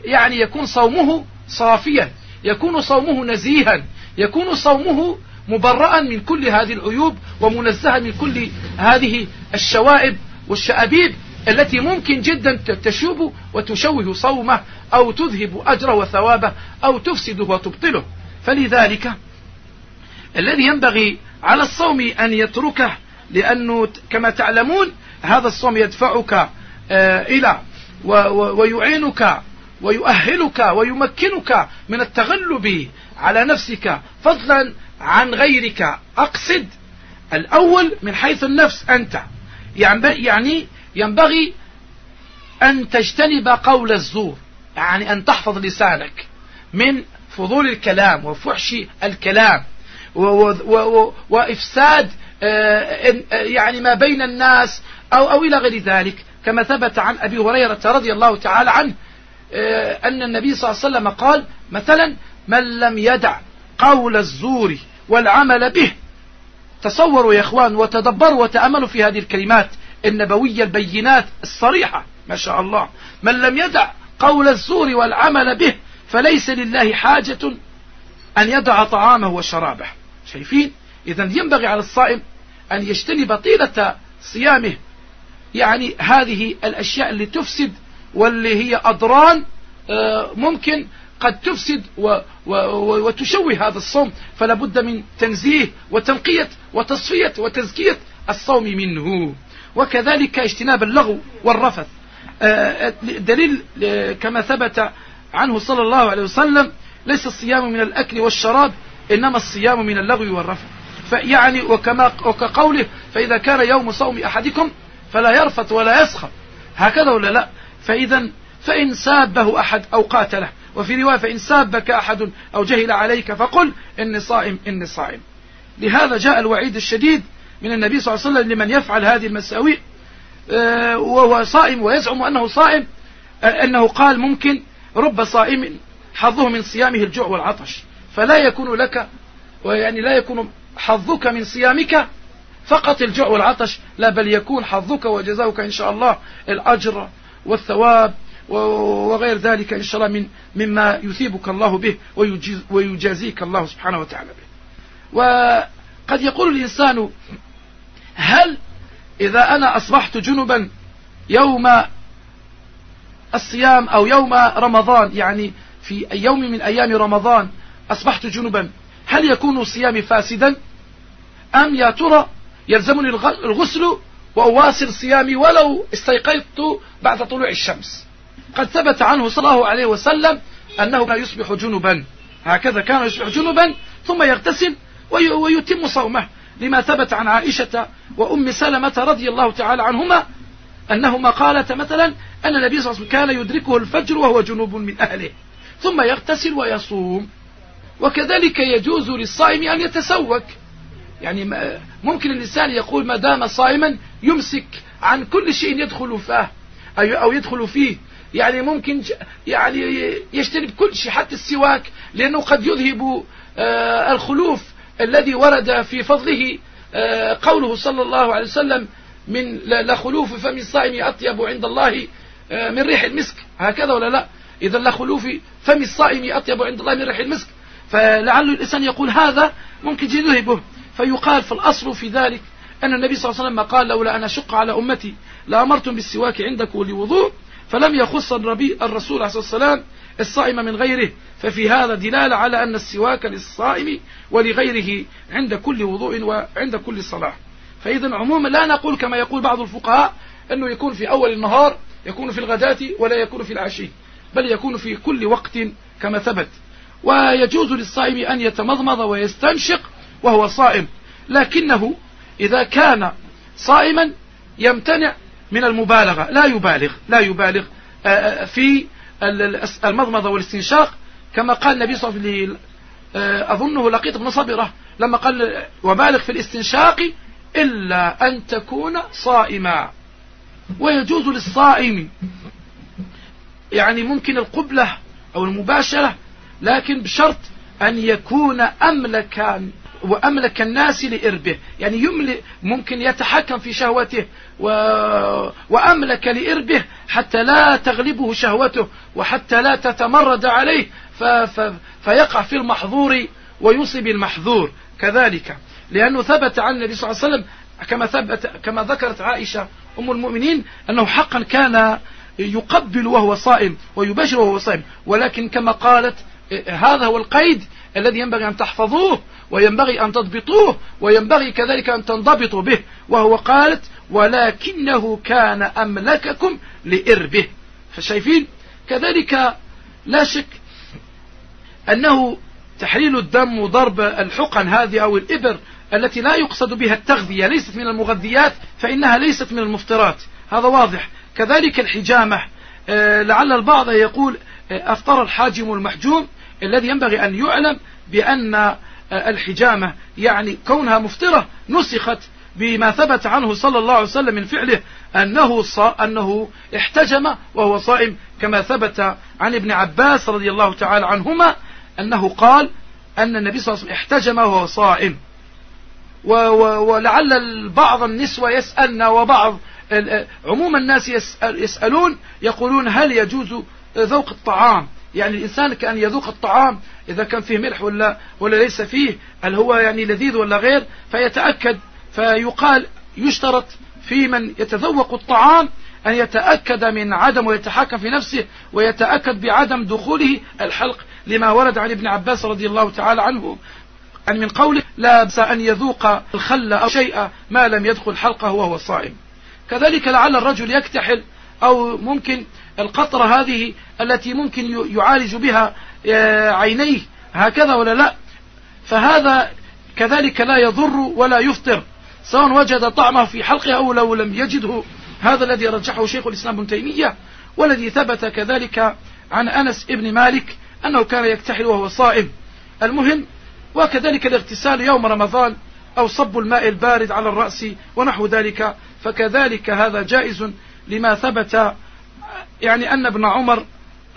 يعني يكون صومه صافيا يكون صومه نزيها يكون صومه مبرأ من كل هذه العيوب ومنزها من كل هذه الشوائب والشأبيب التي ممكن جدا تشوب وتشوه صومه أو تذهب أجره وثوابه أو تفسده وتبطله. فلذلك الذي ينبغي على الصوم أن يتركه لأنه كما تعلمون هذا الصوم يدفعك آه، إلى ويعينك ويؤهلك ويمكنك من التغلب على نفسك. فضلا عن غيرك. أقصد الأول من حيث النفس أنت. يعني ينبغي أن تجتنب قول الزور يعني أن تحفظ لسانك من فضول الكلام وفحش الكلام وإفساد يعني ما بين الناس أو, أو إلى غير ذلك. كما ثبت عن أبي هريرة رضي الله تعالى عنه آه، أن النبي صلى الله عليه وسلم قال مثلا من لم يدع قول الزور والعمل به تصوروا يا إخوان وتدبروا وتأملوا في هذه الكلمات النبوية البينات الصريحة ما شاء الله. من لم يدع قول الزور والعمل به فليس لله حاجة أن يدع طعامه وشرابه. شايفين؟ إذا ينبغي على الصائم أن يجتنب طيلة صيامه. يعني هذه الأشياء اللي تفسد واللي هي أضران آه، ممكن قد تفسد وتشوه هذا الصوم. فلا بد من تنزيه وتنقية وتصفية وتزكية الصوم منه. وكذلك اجتناب اللغو والرفث. آه، دليل كما ثبت عنه صلى الله عليه وسلم ليس الصيام من الأكل والشراب إنما الصيام من اللغو والرفث. فيعني وكما وكقوله فإذا كان يوم صوم أحدكم فلا يرفث ولا يسخر. هكذا ولا لا؟ فإذا فإن سابه أحد أو قاتله. وفي رواية فإن سابك أحد أو جهل عليك فقل إني صائم إني صائم. لهذا جاء الوعيد الشديد من النبي صلى الله عليه وسلم لمن يفعل هذه المساوئ آه، وهو صائم ويزعم أنه صائم أنه قال ممكن رب صائم حظه من صيامه الجوع والعطش. فلا يكون لك ويعني لا يكون حظك من صيامك فقط الجوع والعطش لا بل يكون حظك وجزاؤك إن شاء الله الأجر والثواب وغير ذلك إن شاء الله من مما يثيبك الله به ويجازيك الله سبحانه وتعالى به. وقد يقول الإنسان هل إذا أنا أصبحت جنبا يوم الصيام أو يوم رمضان يعني في يوم من أيام رمضان أصبحت جنبا هل يكون صيامي فاسدا؟ أم يا ترى يلزمني الغسل وأواصل صيامي ولو استيقظت بعد طلوع الشمس؟ قد ثبت عنه صلى الله عليه وسلم أنه كان يصبح جنبا. هكذا كان يصبح جنبا ثم يغتسل ويتم صومه. لما ثبت عن عائشة وأم سلمة رضي الله تعالى عنهما أنهما قالتا مثلا أن النبي صلى الله عليه وسلم كان يدركه الفجر وهو جنوب من أهله ثم يغتسل ويصوم. وكذلك يجوز للصائم أن يتسوك يعني ممكن الإنسان يقول ما دام صائما يمسك عن كل شيء يدخل فيه أو يدخل فيه. يعني ممكن يعني يجتنب كل شيء حتى السواك لأنه قد يذهب آه، الخلوف الذي ورد في فضله آه، قوله صلى الله عليه وسلم من لخلوف فم الصائم أطيب عند الله آه، من ريح المسك. هكذا ولا لا؟ إذا لخلوف فم الصائم أطيب عند الله من ريح المسك. فلعل الإنسان يقول هذا ممكن يذهبه. فيقال في الأصل في ذلك أن النبي صلى الله عليه وسلم قال لولا أن أشق على أمتي لأمرتم بالسواك عند كل وضوء فلم يخص الربي الرسول عليه الصلاة والسلام الصائم من غيره. ففي هذا دلالة على أن السواك للصائم ولغيره عند كل وضوء وعند كل صلاة. فإذا عموما لا نقول كما يقول بعض الفقهاء أنه يكون في أول النهار يكون في الغداة ولا يكون في العشي بل يكون في كل وقت كما ثبت. ويجوز للصائم أن يتمضمض ويستنشق وهو صائم. لكنه إذا كان صائما يمتنع من المبالغة. لا يبالغ لا يبالغ آه، آه، في المضمضة والاستنشاق. كما قال النبي صلى الله عليه وسلم آه، أظنه لقيط بن صبرة لما قال وبالغ في الاستنشاق إلا أن تكون صائما. ويجوز للصائم يعني ممكن القبلة أو المباشرة لكن بشرط أن يكون أملكا وأملك الناس لإربه. يعني يملك ممكن يتحكم في شهوته و... وأملك لإربه حتى لا تغلبه شهوته وحتى لا تتمرد عليه ف... ف... فيقع في المحظور ويصيب المحظور. كذلك لأنه ثبت عن النبي صلى الله عليه وسلم كما ثبت كما ذكرت عائشة أم المؤمنين أنه حقا كان يقبل وهو صائم ويباشر وهو صائم ولكن كما قالت هذا هو القيد الذي ينبغي أن تحفظوه وينبغي أن تضبطوه وينبغي كذلك أن تنضبطوا به وهو قالت ولكنه كان أملككم لإربه فشايفين؟ كذلك لا شك أنه تحليل الدم وضرب الحقن هذه أو الإبر التي لا يقصد بها التغذية ليست من المغذيات فإنها ليست من المفطرات. هذا واضح. كذلك الحجامة آه، لعل البعض يقول آه، أفطر الحاجم المحجوم الذي ينبغي أن يعلم بأن آه، الحجامة يعني كونها مفطرة نسخت بما ثبت عنه صلى الله عليه وسلم من فعله أنه, صا أنه احتجم وهو صائم كما ثبت عن ابن عباس رضي الله تعالى عنهما أنه قال أن النبي صلى الله عليه وسلم احتجم وهو صائم. ولعل بعض النسوة يسألنا وبعض عموم الناس يسألون يقولون هل يجوز ذوق الطعام؟ يعني الإنسان كأن يذوق الطعام إذا كان فيه ملح ولا, ولا ليس فيه هل هو يعني لذيذ ولا غير؟ فيتأكد فيقال يشترط في من يتذوق الطعام أن يتأكد من عدم ويتحكم في نفسه ويتأكد بعدم دخوله الحلق لما ورد عن ابن عباس رضي الله تعالى عنه أن من قوله لا بس أن يذوق الخل أو شيء ما لم يدخل حلقه وهو صائم. كذلك لعل الرجل يكتحل أو ممكن القطرة هذه التي ممكن يعالج بها آه، عينيه هكذا ولا لا؟ فهذا كذلك لا يضر ولا يفطر سواء وجد طعمه في حلقه أو لو لم يجده. هذا الذي رجحه شيخ الإسلام ابن تيمية والذي ثبت كذلك عن أنس ابن مالك أنه كان يكتحل وهو صائم. المهم وكذلك الاغتسال يوم رمضان أو صب الماء البارد على الرأس ونحو ذلك فكذلك هذا جائز لما ثبت يعني أن ابن عمر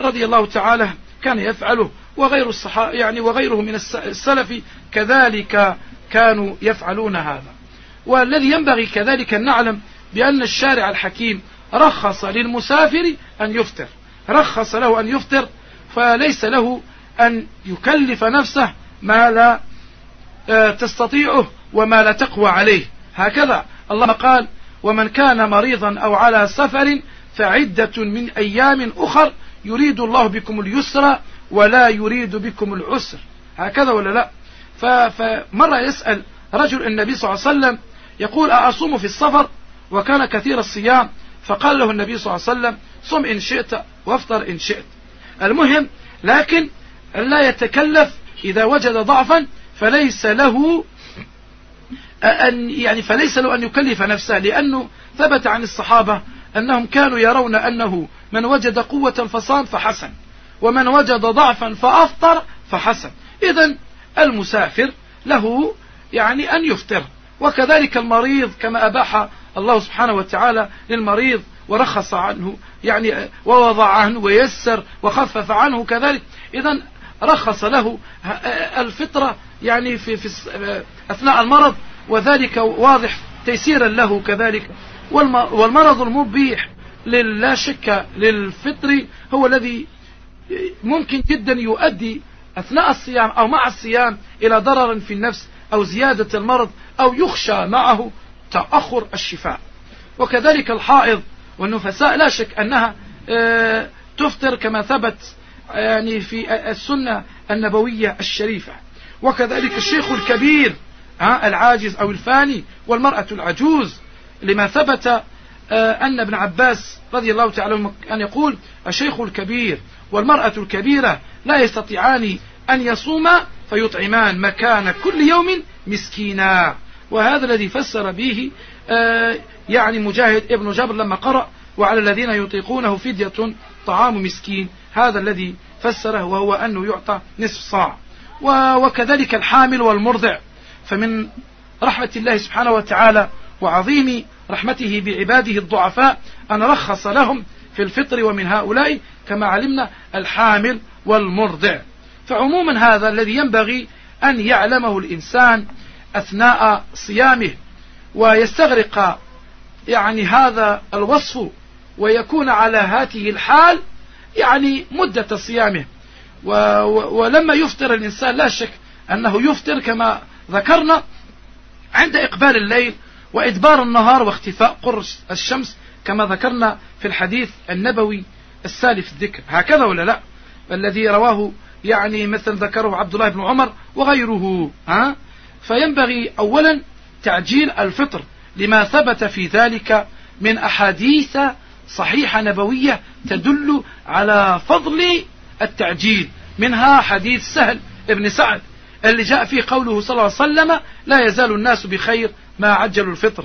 رضي الله تعالى كان يفعله وغير الصحابة يعني وغيره من السلف كذلك كانوا يفعلون هذا. والذي ينبغي كذلك أن نعلم بأن الشارع الحكيم رخص للمسافر أن يفطر. رخص له أن يفطر فليس له أن يكلف نفسه ما لا آه، تستطيعه وما لا تقوى عليه. هكذا الله قال ومن كان مريضا أو على سفر فعدة من أيام أخر يريد الله بكم اليسر ولا يريد بكم العسر. هكذا ولا لا؟ فمرة يسأل رجل النبي صلى الله عليه وسلم يقول أصوم في السفر؟ وكان كثير الصيام. فقال له النبي صلى الله عليه وسلم صم إن شئت وافطر إن شئت. المهم لكن لا يتكلف إذا وجد ضعفا فليس له أن يعني فليس له أن يكلف نفسه لأنه ثبت عن الصحابة أنهم كانوا يرون أنه من وجد قوة فصام فحسن ومن وجد ضعفا فأفطر فحسن. إذا المسافر له يعني أن يفطر وكذلك المريض كما أباح الله سبحانه وتعالى للمريض ورخص عنه يعني ووضع عنه ويسر وخفف عنه كذلك. إذا رخص له الفطرة يعني في, في أثناء المرض وذلك واضح تيسيرا له كذلك. والمرض المبيح لا شك للفطر هو الذي ممكن جدا يؤدي أثناء الصيام أو مع الصيام إلى ضرر في النفس أو زيادة المرض أو يخشى معه تأخر الشفاء. وكذلك الحائض والنفساء لا شك أنها آه، تفطر كما ثبت يعني في السنة النبوية الشريفة. وكذلك الشيخ الكبير العاجز أو الفاني والمرأة العجوز لما ثبت آه، أن ابن عباس رضي الله تعالى أن يقول الشيخ الكبير والمرأة الكبيرة لا يستطيعان أن يصوما فيطعمان مكان كل يوم مسكينا. وهذا الذي فسر به آه، يعني مجاهد ابن جبر لما قرأ وعلى الذين يطيقونه فدية طعام مسكين. هذا الذي فسره وهو أنه يعطى نصف صاع. وكذلك الحامل والمرضع. فمن رحمة الله سبحانه وتعالى وعظيم رحمته بعباده الضعفاء أن رخص لهم في الفطر ومن هؤلاء كما علمنا الحامل والمرضع. فعموما هذا الذي ينبغي أن يعلمه الإنسان أثناء صيامه ويستغرق يعني هذا الوصف ويكون على هذه الحال يعني مدة صيامه. ولما يفطر الإنسان لا شك أنه يفطر كما ذكرنا عند إقبال الليل وإدبار النهار واختفاء قرص الشمس كما ذكرنا في الحديث النبوي السالف الذكر. هكذا ولا لا؟ الذي رواه يعني مثل ذكره عبد الله بن عمر وغيره ها؟ فينبغي أولا تعجيل الفطر لما ثبت في ذلك من أحاديث صحيحة نبوية تدل على فضل التعجيل منها حديث سهل ابن سعد اللي جاء فيه قوله صلى الله عليه وسلم لا يزال الناس بخير ما عجلوا الفطر.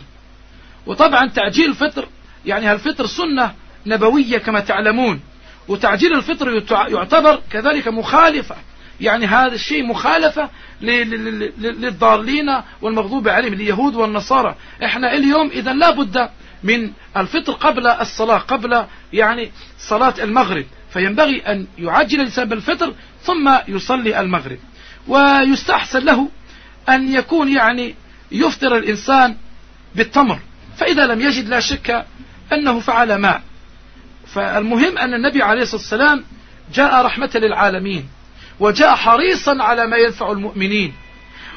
وطبعا تعجيل الفطر يعني الفطر سنة نبوية كما تعلمون. وتعجيل الفطر يعتبر كذلك مخالفة. يعني هذا الشيء مخالفة للضالين والمغضوب عليهم اليهود والنصارى. إحنا اليوم اذا لا بد من الفطر قبل الصلاة قبل يعني صلاة المغرب. فينبغي أن يعجل الإنسان بالفطر ثم يصلي المغرب. ويستحسن له أن يكون يعني يفطر الإنسان بالتمر. فإذا لم يجد لا شك أنه فعل ما. فالمهم أن النبي عليه الصلاة والسلام جاء رحمة للعالمين وجاء حريصا على ما ينفع المؤمنين.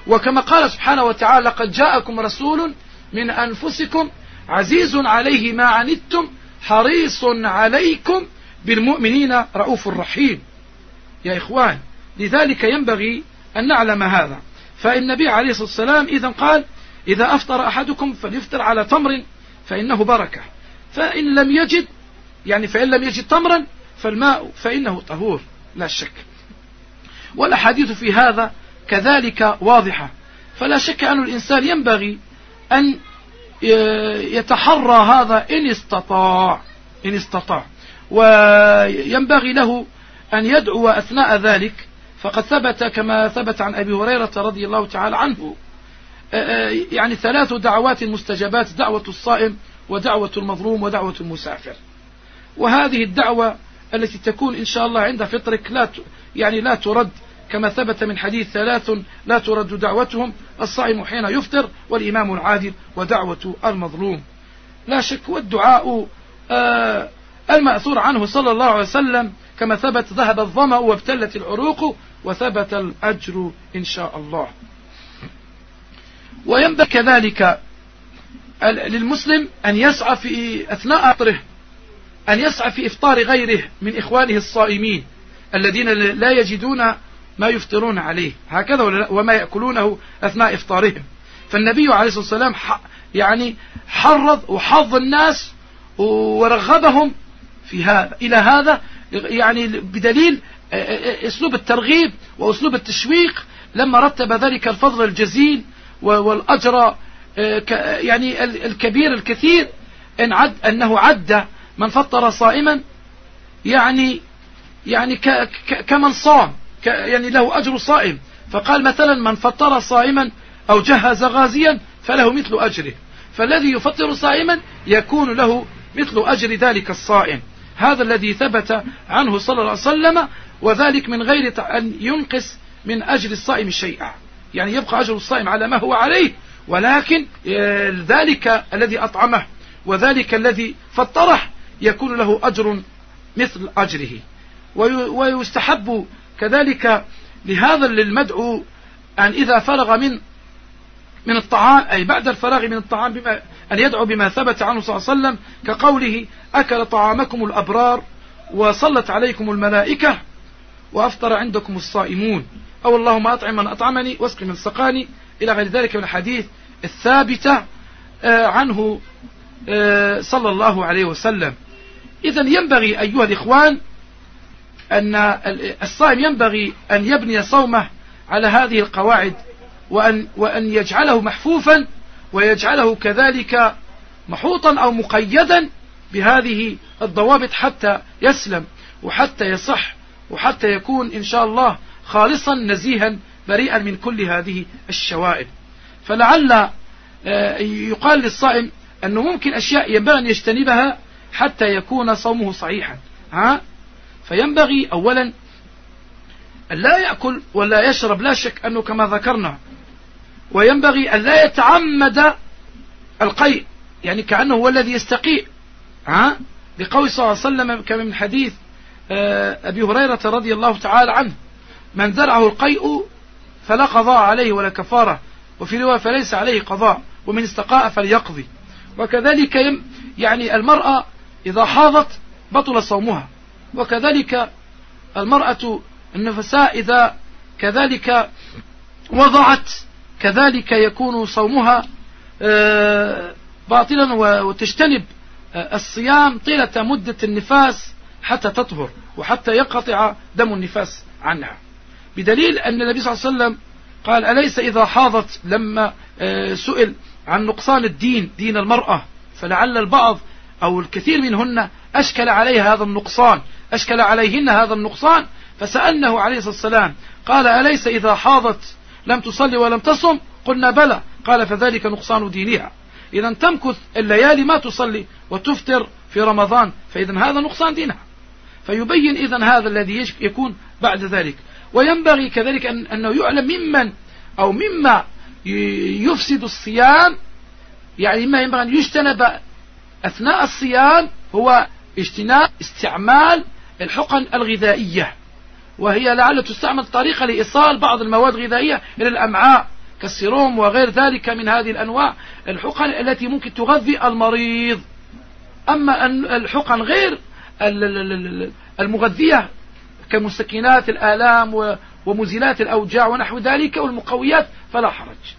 وكما قال سبحانه وتعالى قد جاءكم رسول من أنفسكم عزيز عليه ما عنتم حريص عليكم بالمؤمنين رؤوف رحيم. يا إخوان لذلك ينبغي أن نعلم هذا. فالنبي عليه الصلاة والسلام إذا قال إذا أفطر أحدكم فليفطر على تمر فإنه بركة. فإن لم يجد يعني فإن لم يجد تمرا فالماء فإنه طهور لا شك. والأحاديث في هذا كذلك واضحة. فلا شك أن الإنسان ينبغي أن يتحرى هذا إن استطاع إن استطاع. وينبغي له أن يدعو أثناء ذلك فقد ثبت كما ثبت عن أبي هريرة رضي الله تعالى عنه. يعني ثلاث دعوات مستجابات دعوة الصائم ودعوة المظلوم ودعوة المسافر. وهذه الدعوة التي تكون إن شاء الله عند فطرك لا يعني لا ترد كما ثبت من حديث ثلاث لا ترد دعوتهم الصائم حين يفطر والإمام العادل ودعوة المظلوم. لا شك والدعاء آه المأثور عنه صلى الله عليه وسلم كما ثبت ذهب الظمأ وابتلت العروق وثبت الأجر إن شاء الله. وينبغي كذلك للمسلم أن يسعى في أثناء أطره أن يسعى في إفطار غيره من إخوانه الصائمين الذين لا يجدون ما يفطرون عليه. هكذا وما يأكلونه أثناء إفطارهم. فالنبي عليه الصلاة والسلام يعني حرض وحظ الناس ورغبهم في هذا. إلى هذا يعني بدليل أسلوب الترغيب وأسلوب التشويق لما رتب ذلك الفضل الجزيل والأجر يعني الكبير الكثير إن عد أنه عد من فطر صائما يعني يعني كمن صام يعني له أجر صائم. فقال مثلا من فطر صائما أو جهز غازيا فله مثل أجره. فالذي يفطر صائما يكون له مثل أجر ذلك الصائم. هذا الذي ثبت عنه صلى الله عليه وسلم وذلك من غير أن ينقص من أجر الصائم شيئا. يعني يبقى أجر الصائم على ما هو عليه. ولكن آه، ذلك الذي أطعمه وذلك الذي فطره يكون له أجر مثل أجره. ويستحب كذلك لهذا للمدعو أن إذا فرغ من من الطعام أي بعد الفراغ من الطعام بما أن يدعو بما ثبت عنه صلى الله عليه وسلم كقوله أكل طعامكم الأبرار وصلت عليكم الملائكة وأفطر عندكم الصائمون. أو اللهم أطعم من أطعمني واسق من سقاني. إلى غير ذلك من الحديث الثابتة آه، عنه آه، صلى الله عليه وسلم. إذا ينبغي أيها الإخوان أن الصائم ينبغي أن يبني صومه على هذه القواعد وأن, وأن يجعله محفوفا ويجعله كذلك محوطا أو مقيدا بهذه الضوابط حتى يسلم وحتى يصح. وحتى يكون إن شاء الله خالصا نزيها بريئا من كل هذه الشوائب. فلعل آه، يقال للصائم أنه ممكن أشياء ينبغي أن يجتنبها حتى يكون صومه صحيحا. ها؟ فينبغي أولا أن لا يأكل ولا يشرب لا شك أنه كما ذكرنا وينبغي أن لا يتعمد القيء يعني كأنه هو الذي يستقيء. ها؟ لقول صلى الله عليه وسلم كما من حديث أبي هريرة رضي الله تعالى عنه. من زرعه القيء فلا قضاء عليه ولا كفارة وفي رواية فليس عليه قضاء ومن استقاء فليقضي. وكذلك يعني المرأة إذا حاضت بطل صومها. وكذلك المرأة النفساء إذا كذلك وضعت كذلك يكون صومها آه، باطلا وتجتنب آه، الصيام طيلة مدة النفاس حتى تطهر وحتى ينقطع دم النفاس عنها. بدليل أن النبي صلى الله عليه وسلم قال أليس إذا حاضت لما آه، سئل عن نقصان الدين دين المرأة فلعل البعض أو الكثير منهن أشكل عليها هذا النقصان أشكل عليهن هذا النقصان فسألنه عليه الصلاة والسلام قال أليس إذا حاضت لم تصلي ولم تصم؟ قلنا بلى. قال فذلك نقصان دينها. إذا تمكث الليالي ما تصلي وتفطر في رمضان فإذا هذا نقصان دينها. فيبين إذا هذا الذي يكون بعد ذلك. وينبغي كذلك أن أنه يعلم ممن أو مما يفسد الصيام. يعني ما ينبغي أن يجتنب أثناء الصيام هو اجتناب استعمال الحقن الغذائية. وهي لعل تستعمل طريقة لإيصال بعض المواد الغذائية إلى الأمعاء كالسيروم وغير ذلك من هذه الأنواع. الحقن التي ممكن تغذي المريض. أما الحقن غير المغذية كمسكنات الآلام ومزيلات الأوجاع ونحو ذلك والمقويات فلا حرج.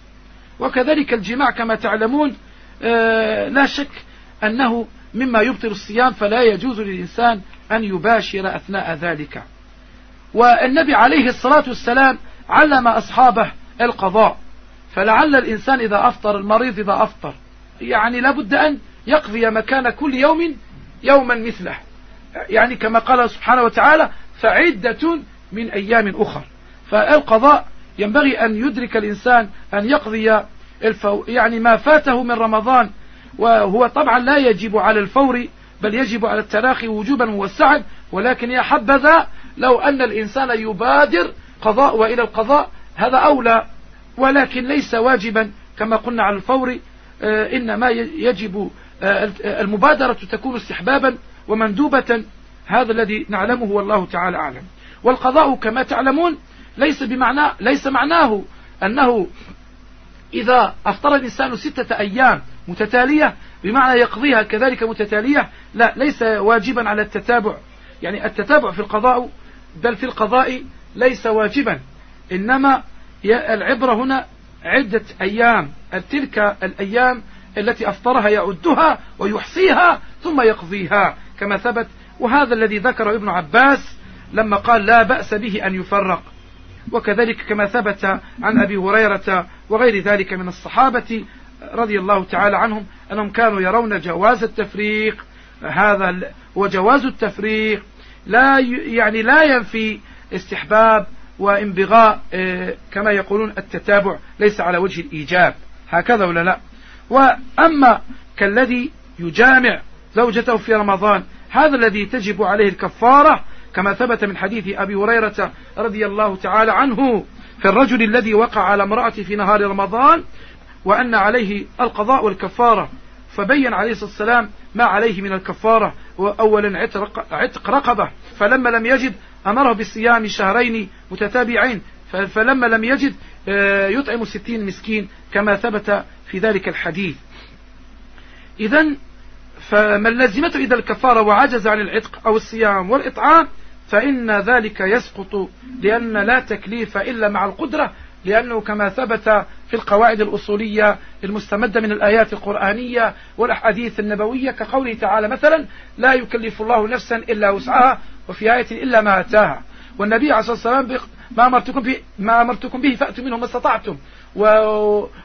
وكذلك الجماع كما تعلمون آه، لا شك أنه مما يبطل الصيام فلا يجوز للإنسان أن يباشر أثناء ذلك. والنبي عليه الصلاة والسلام علم أصحابه القضاء فلعل الإنسان إذا أفطر المريض إذا أفطر يعني لابد أن يقضي مكان كل يوم يوما مثله. يعني كما قال سبحانه وتعالى فعدة من أيام أخر. فالقضاء ينبغي أن يدرك الإنسان أن يقضي الفو يعني ما فاته من رمضان وهو طبعا لا يجب على الفور بل يجب على التراخي وجوبا موسعا ولكن يا حبذا لو أن الإنسان يبادر قضاء وإلى القضاء هذا أولى. ولكن ليس واجبا كما قلنا على الفور آه، إنما يجب آه، المبادرة تكون استحبابا. ومندوبة هذا الذي نعلمه والله تعالى أعلم. والقضاء كما تعلمون ليس بمعنى ليس معناه أنه إذا أفطر الإنسان ستة أيام متتالية بمعنى يقضيها كذلك متتالية لا ليس واجبا على التتابع. يعني التتابع في القضاء بل في القضاء ليس واجبا. إنما العبرة هنا عدة أيام. تلك الأيام التي أفطرها يعدها ويحصيها ثم يقضيها. كما ثبت وهذا الذي ذكره ابن عباس لما قال لا بأس به أن يفرق. وكذلك كما ثبت عن أبي هريرة وغير ذلك من الصحابة رضي الله تعالى عنهم أنهم كانوا يرون جواز التفريق. هذا وجواز التفريق. لا يعني لا ينفي استحباب وانبغاء آه، كما يقولون التتابع ليس على وجه الإيجاب. هكذا ولا لا؟ وأما كالذي يجامع زوجته في رمضان. هذا الذي تجب عليه الكفارة كما ثبت من حديث أبي هريرة رضي الله تعالى عنه في الرجل الذي وقع على امرأته في نهار رمضان وأن عليه القضاء والكفارة. فبين عليه الصلاة والسلام ما عليه من الكفارة وأولا عتق رقبة. فلما لم يجد أمره بالصيام شهرين متتابعين. فلما لم يجد آه، يطعم ستين مسكين كما ثبت في ذلك الحديث. إذا فمن لزمته إذا الكفارة وعجز عن العتق أو الصيام والإطعام فإن ذلك يسقط لأن لا تكليف إلا مع القدرة لأنه كما ثبت في القواعد الأصولية المستمدة من الآيات القرآنية والأحاديث النبوية كقوله تعالى مثلا لا يكلف الله نفسا إلا وسعها وفي آية إلا ما أتاها والنبي عليه الصلاة والسلام ما أمرتكم به, ما أمرتكم به فأتوا منه ما استطعتم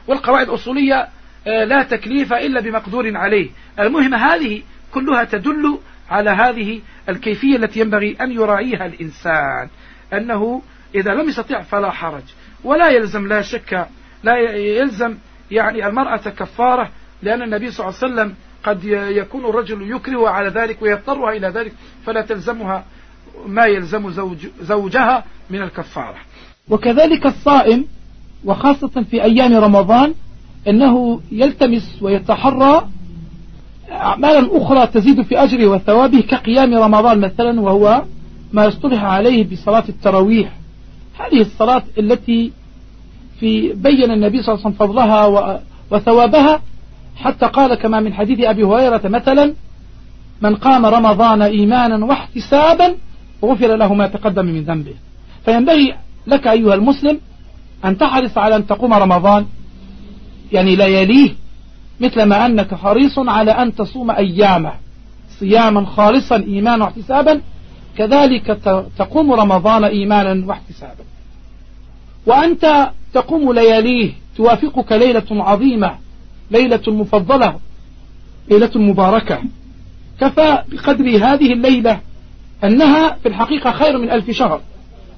والقواعد الأصولية لا تكليف إلا بمقدور عليه. المهم هذه كلها تدل على هذه الكيفية التي ينبغي أن يراعيها الإنسان أنه إذا لم يستطع فلا حرج. ولا يلزم لا شك لا يلزم يعني المرأة كفارة لأن النبي صلى الله عليه وسلم قد يكون الرجل يكره على ذلك ويضطرها إلى ذلك فلا تلزمها ما يلزم زوج زوجها من الكفارة. وكذلك الصائم وخاصة في أيام رمضان أنه يلتمس ويتحرى أعمالا أخرى تزيد في أجره وثوابه كقيام رمضان مثلا وهو ما يصطلح عليه بصلاة التراويح. هذه الصلاة التي في بين النبي صلى الله عليه وسلم فضلها وثوابها حتى قال كما من حديث أبي هريرة مثلا من قام رمضان إيمانا واحتسابا غفر له ما تقدم من ذنبه فينبغي لك أيها المسلم أن تحرص على أن تقوم رمضان يعني لياليه مثل ما أنك حريص على أن تصوم أيامه صياما خالصا إيمانا واحتسابا. كذلك تقوم رمضان إيمانا واحتسابا. وأنت تقوم لياليه توافقك ليلة عظيمة ليلة مفضلة ليلة مباركة. كفى بقدر هذه الليلة أنها في الحقيقة خير من ألف شهر.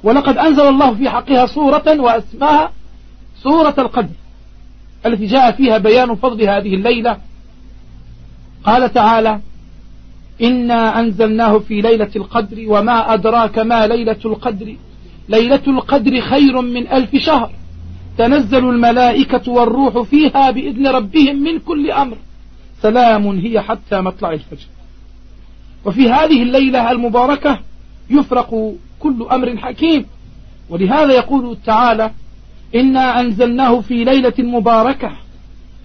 ولقد أنزل الله في حقها سورة وأسماها سورة القدر. التي جاء فيها بيان فضل هذه الليلة. قال تعالى إنا أنزلناه في ليلة القدر وما أدراك ما ليلة القدر. ليلة القدر خير من ألف شهر. تنزل الملائكة والروح فيها بإذن ربهم من كل أمر. سلام هي حتى مطلع الفجر. وفي هذه الليلة المباركة يفرق كل أمر حكيم. ولهذا يقول تعالى إنا أنزلناه في ليلة مباركة.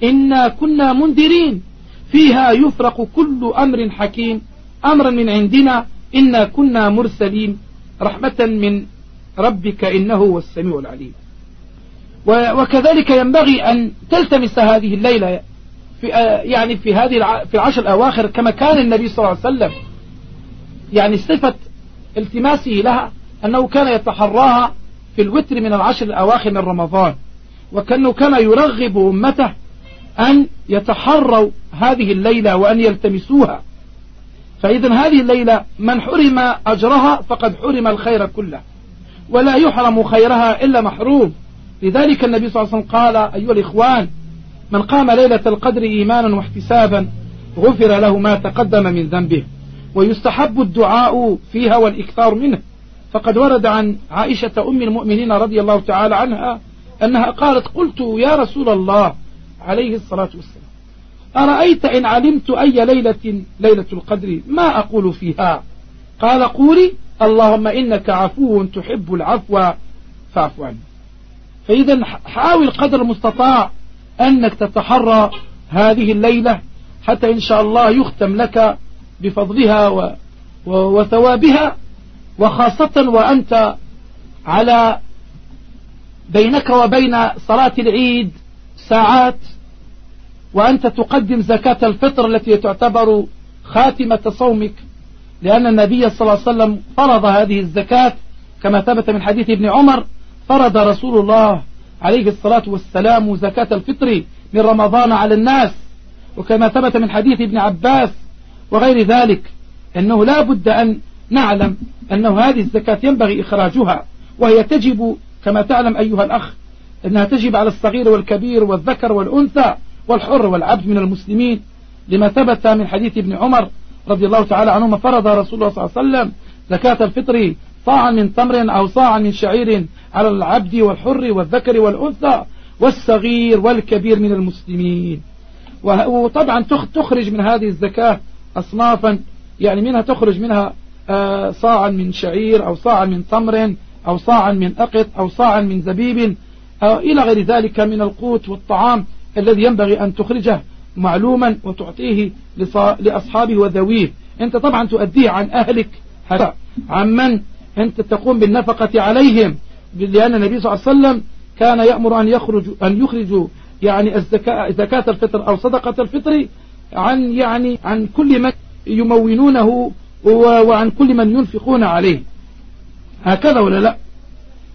إنا كنا منذرين. فيها يفرق كل أمر حكيم. أمرا من عندنا. إنا كنا مرسلين. رحمة من ربك إنه هو السميع العليم. وكذلك ينبغي أن تلتمس هذه الليلة في يعني في هذه في العشر الأواخر كما كان النبي صلى الله عليه وسلم. يعني صفة التماسه لها أنه كان يتحراها في الوتر من العشر الأواخر من رمضان وكأنه كان يرغب أمته أن يتحروا هذه الليلة وأن يلتمسوها. فإذا هذه الليلة من حرم أجرها فقد حرم الخير كله ولا يحرم خيرها إلا محروم. لذلك النبي صلى الله عليه وسلم قال أيها الإخوان من قام ليلة القدر إيمانا واحتسابا غفر له ما تقدم من ذنبه ويستحب الدعاء فيها والإكثار منه. فقد ورد عن عائشة أم المؤمنين رضي الله تعالى عنها أنها قالت قلت يا رسول الله عليه الصلاة والسلام أرأيت إن علمت أي ليلة ليلة القدر ما أقول فيها قال قولي اللهم إنك عفو تحب العفو فاعف عني فإذا حاول قدر المستطاع أنك تتحرى هذه الليلة حتى إن شاء الله يختم لك بفضلها. وثوابها وخاصة وأنت على بينك وبين صلاة العيد ساعات وأنت تقدم زكاة الفطر التي تعتبر خاتمة صومك لأن النبي صلى الله عليه وسلم فرض هذه الزكاة. كما ثبت من حديث ابن عمر فرض رسول الله عليه الصلاة والسلام زكاة الفطر من رمضان على الناس. وكما ثبت من حديث ابن عباس وغير ذلك أنه لا بد أن نعلم أنه هذه الزكاة ينبغي إخراجها وهي تجب كما تعلم أيها الأخ أنها تجب على الصغير والكبير والذكر والأنثى والحر والعبد من المسلمين. لما ثبت من حديث ابن عمر رضي الله تعالى عنهما فرض رسول الله صلى الله عليه وسلم زكاة الفطر صاعا من تمر أو صاعا من شعير على العبد والحر والذكر والأنثى والصغير والكبير من المسلمين. وطبعا تخرج من هذه الزكاة أصنافا يعني منها تخرج منها صاعا من شعير أو صاعا من تمر أو صاعا من أقط أو صاعا من زبيب أو إلى غير ذلك من القوت والطعام الذي ينبغي أن تخرجه معلوما وتعطيه لأصحابه وذويه. أنت طبعا تؤديه عن أهلك. عن من أنت تقوم بالنفقة عليهم لأن النبي صلى الله عليه وسلم كان يأمر أن يخرج أن يخرجوا يعني الزكاة زكاة الفطر أو صدقة الفطر عن يعني عن كل من يمونونه وعن كل من ينفقون عليه. هكذا ولا لا؟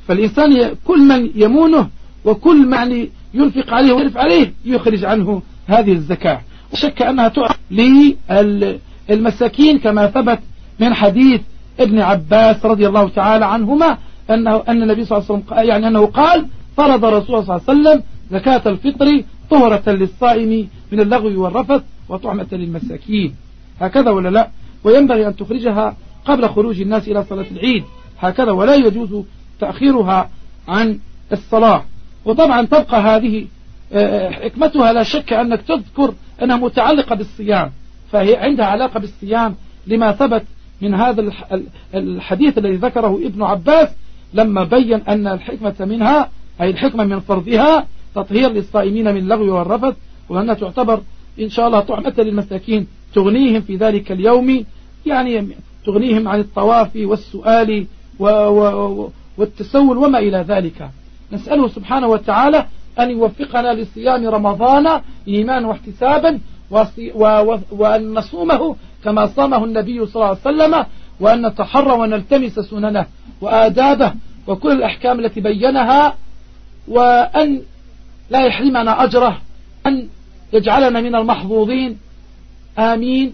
فالإنسان كل من يمونه وكل من ينفق عليه ويعرف عليه يخرج عنه هذه الزكاة. وشك أنها تعرف للمساكين كما ثبت من حديث ابن عباس رضي الله تعالى عنهما أنه أن النبي صلى الله عليه وسلم يعني أنه قال فرض رسول صلى الله عليه وسلم زكاة الفطر طهرة للصائم من اللغو والرفث وطعمة للمساكين. هكذا ولا لا؟ وينبغي أن تخرجها قبل خروج الناس إلى صلاة العيد. هكذا ولا يجوز تأخيرها عن الصلاة. وطبعا تبقى هذه آه، حكمتها لا شك أنك تذكر أنها متعلقة بالصيام. فهي عندها علاقة بالصيام لما ثبت من هذا الحديث الذي ذكره ابن عباس لما بين أن الحكمة منها أي الحكمة من فرضها تطهير للصائمين من اللغو والرفث وأنها تعتبر إن شاء الله طعمة للمساكين تغنيهم في ذلك اليوم يعني تغنيهم عن الطواف والسؤال والتسول وما إلى ذلك. نسأله سبحانه وتعالى أن يوفقنا لصيام رمضان إيمان واحتسابا وأن نصومه كما صامه النبي صلى الله عليه وسلم وأن نتحرى ونلتمس سننه وآدابه وكل الأحكام التي بينها وأن لا يحرمنا أجره أن يجعلنا من المحظوظين. آمين.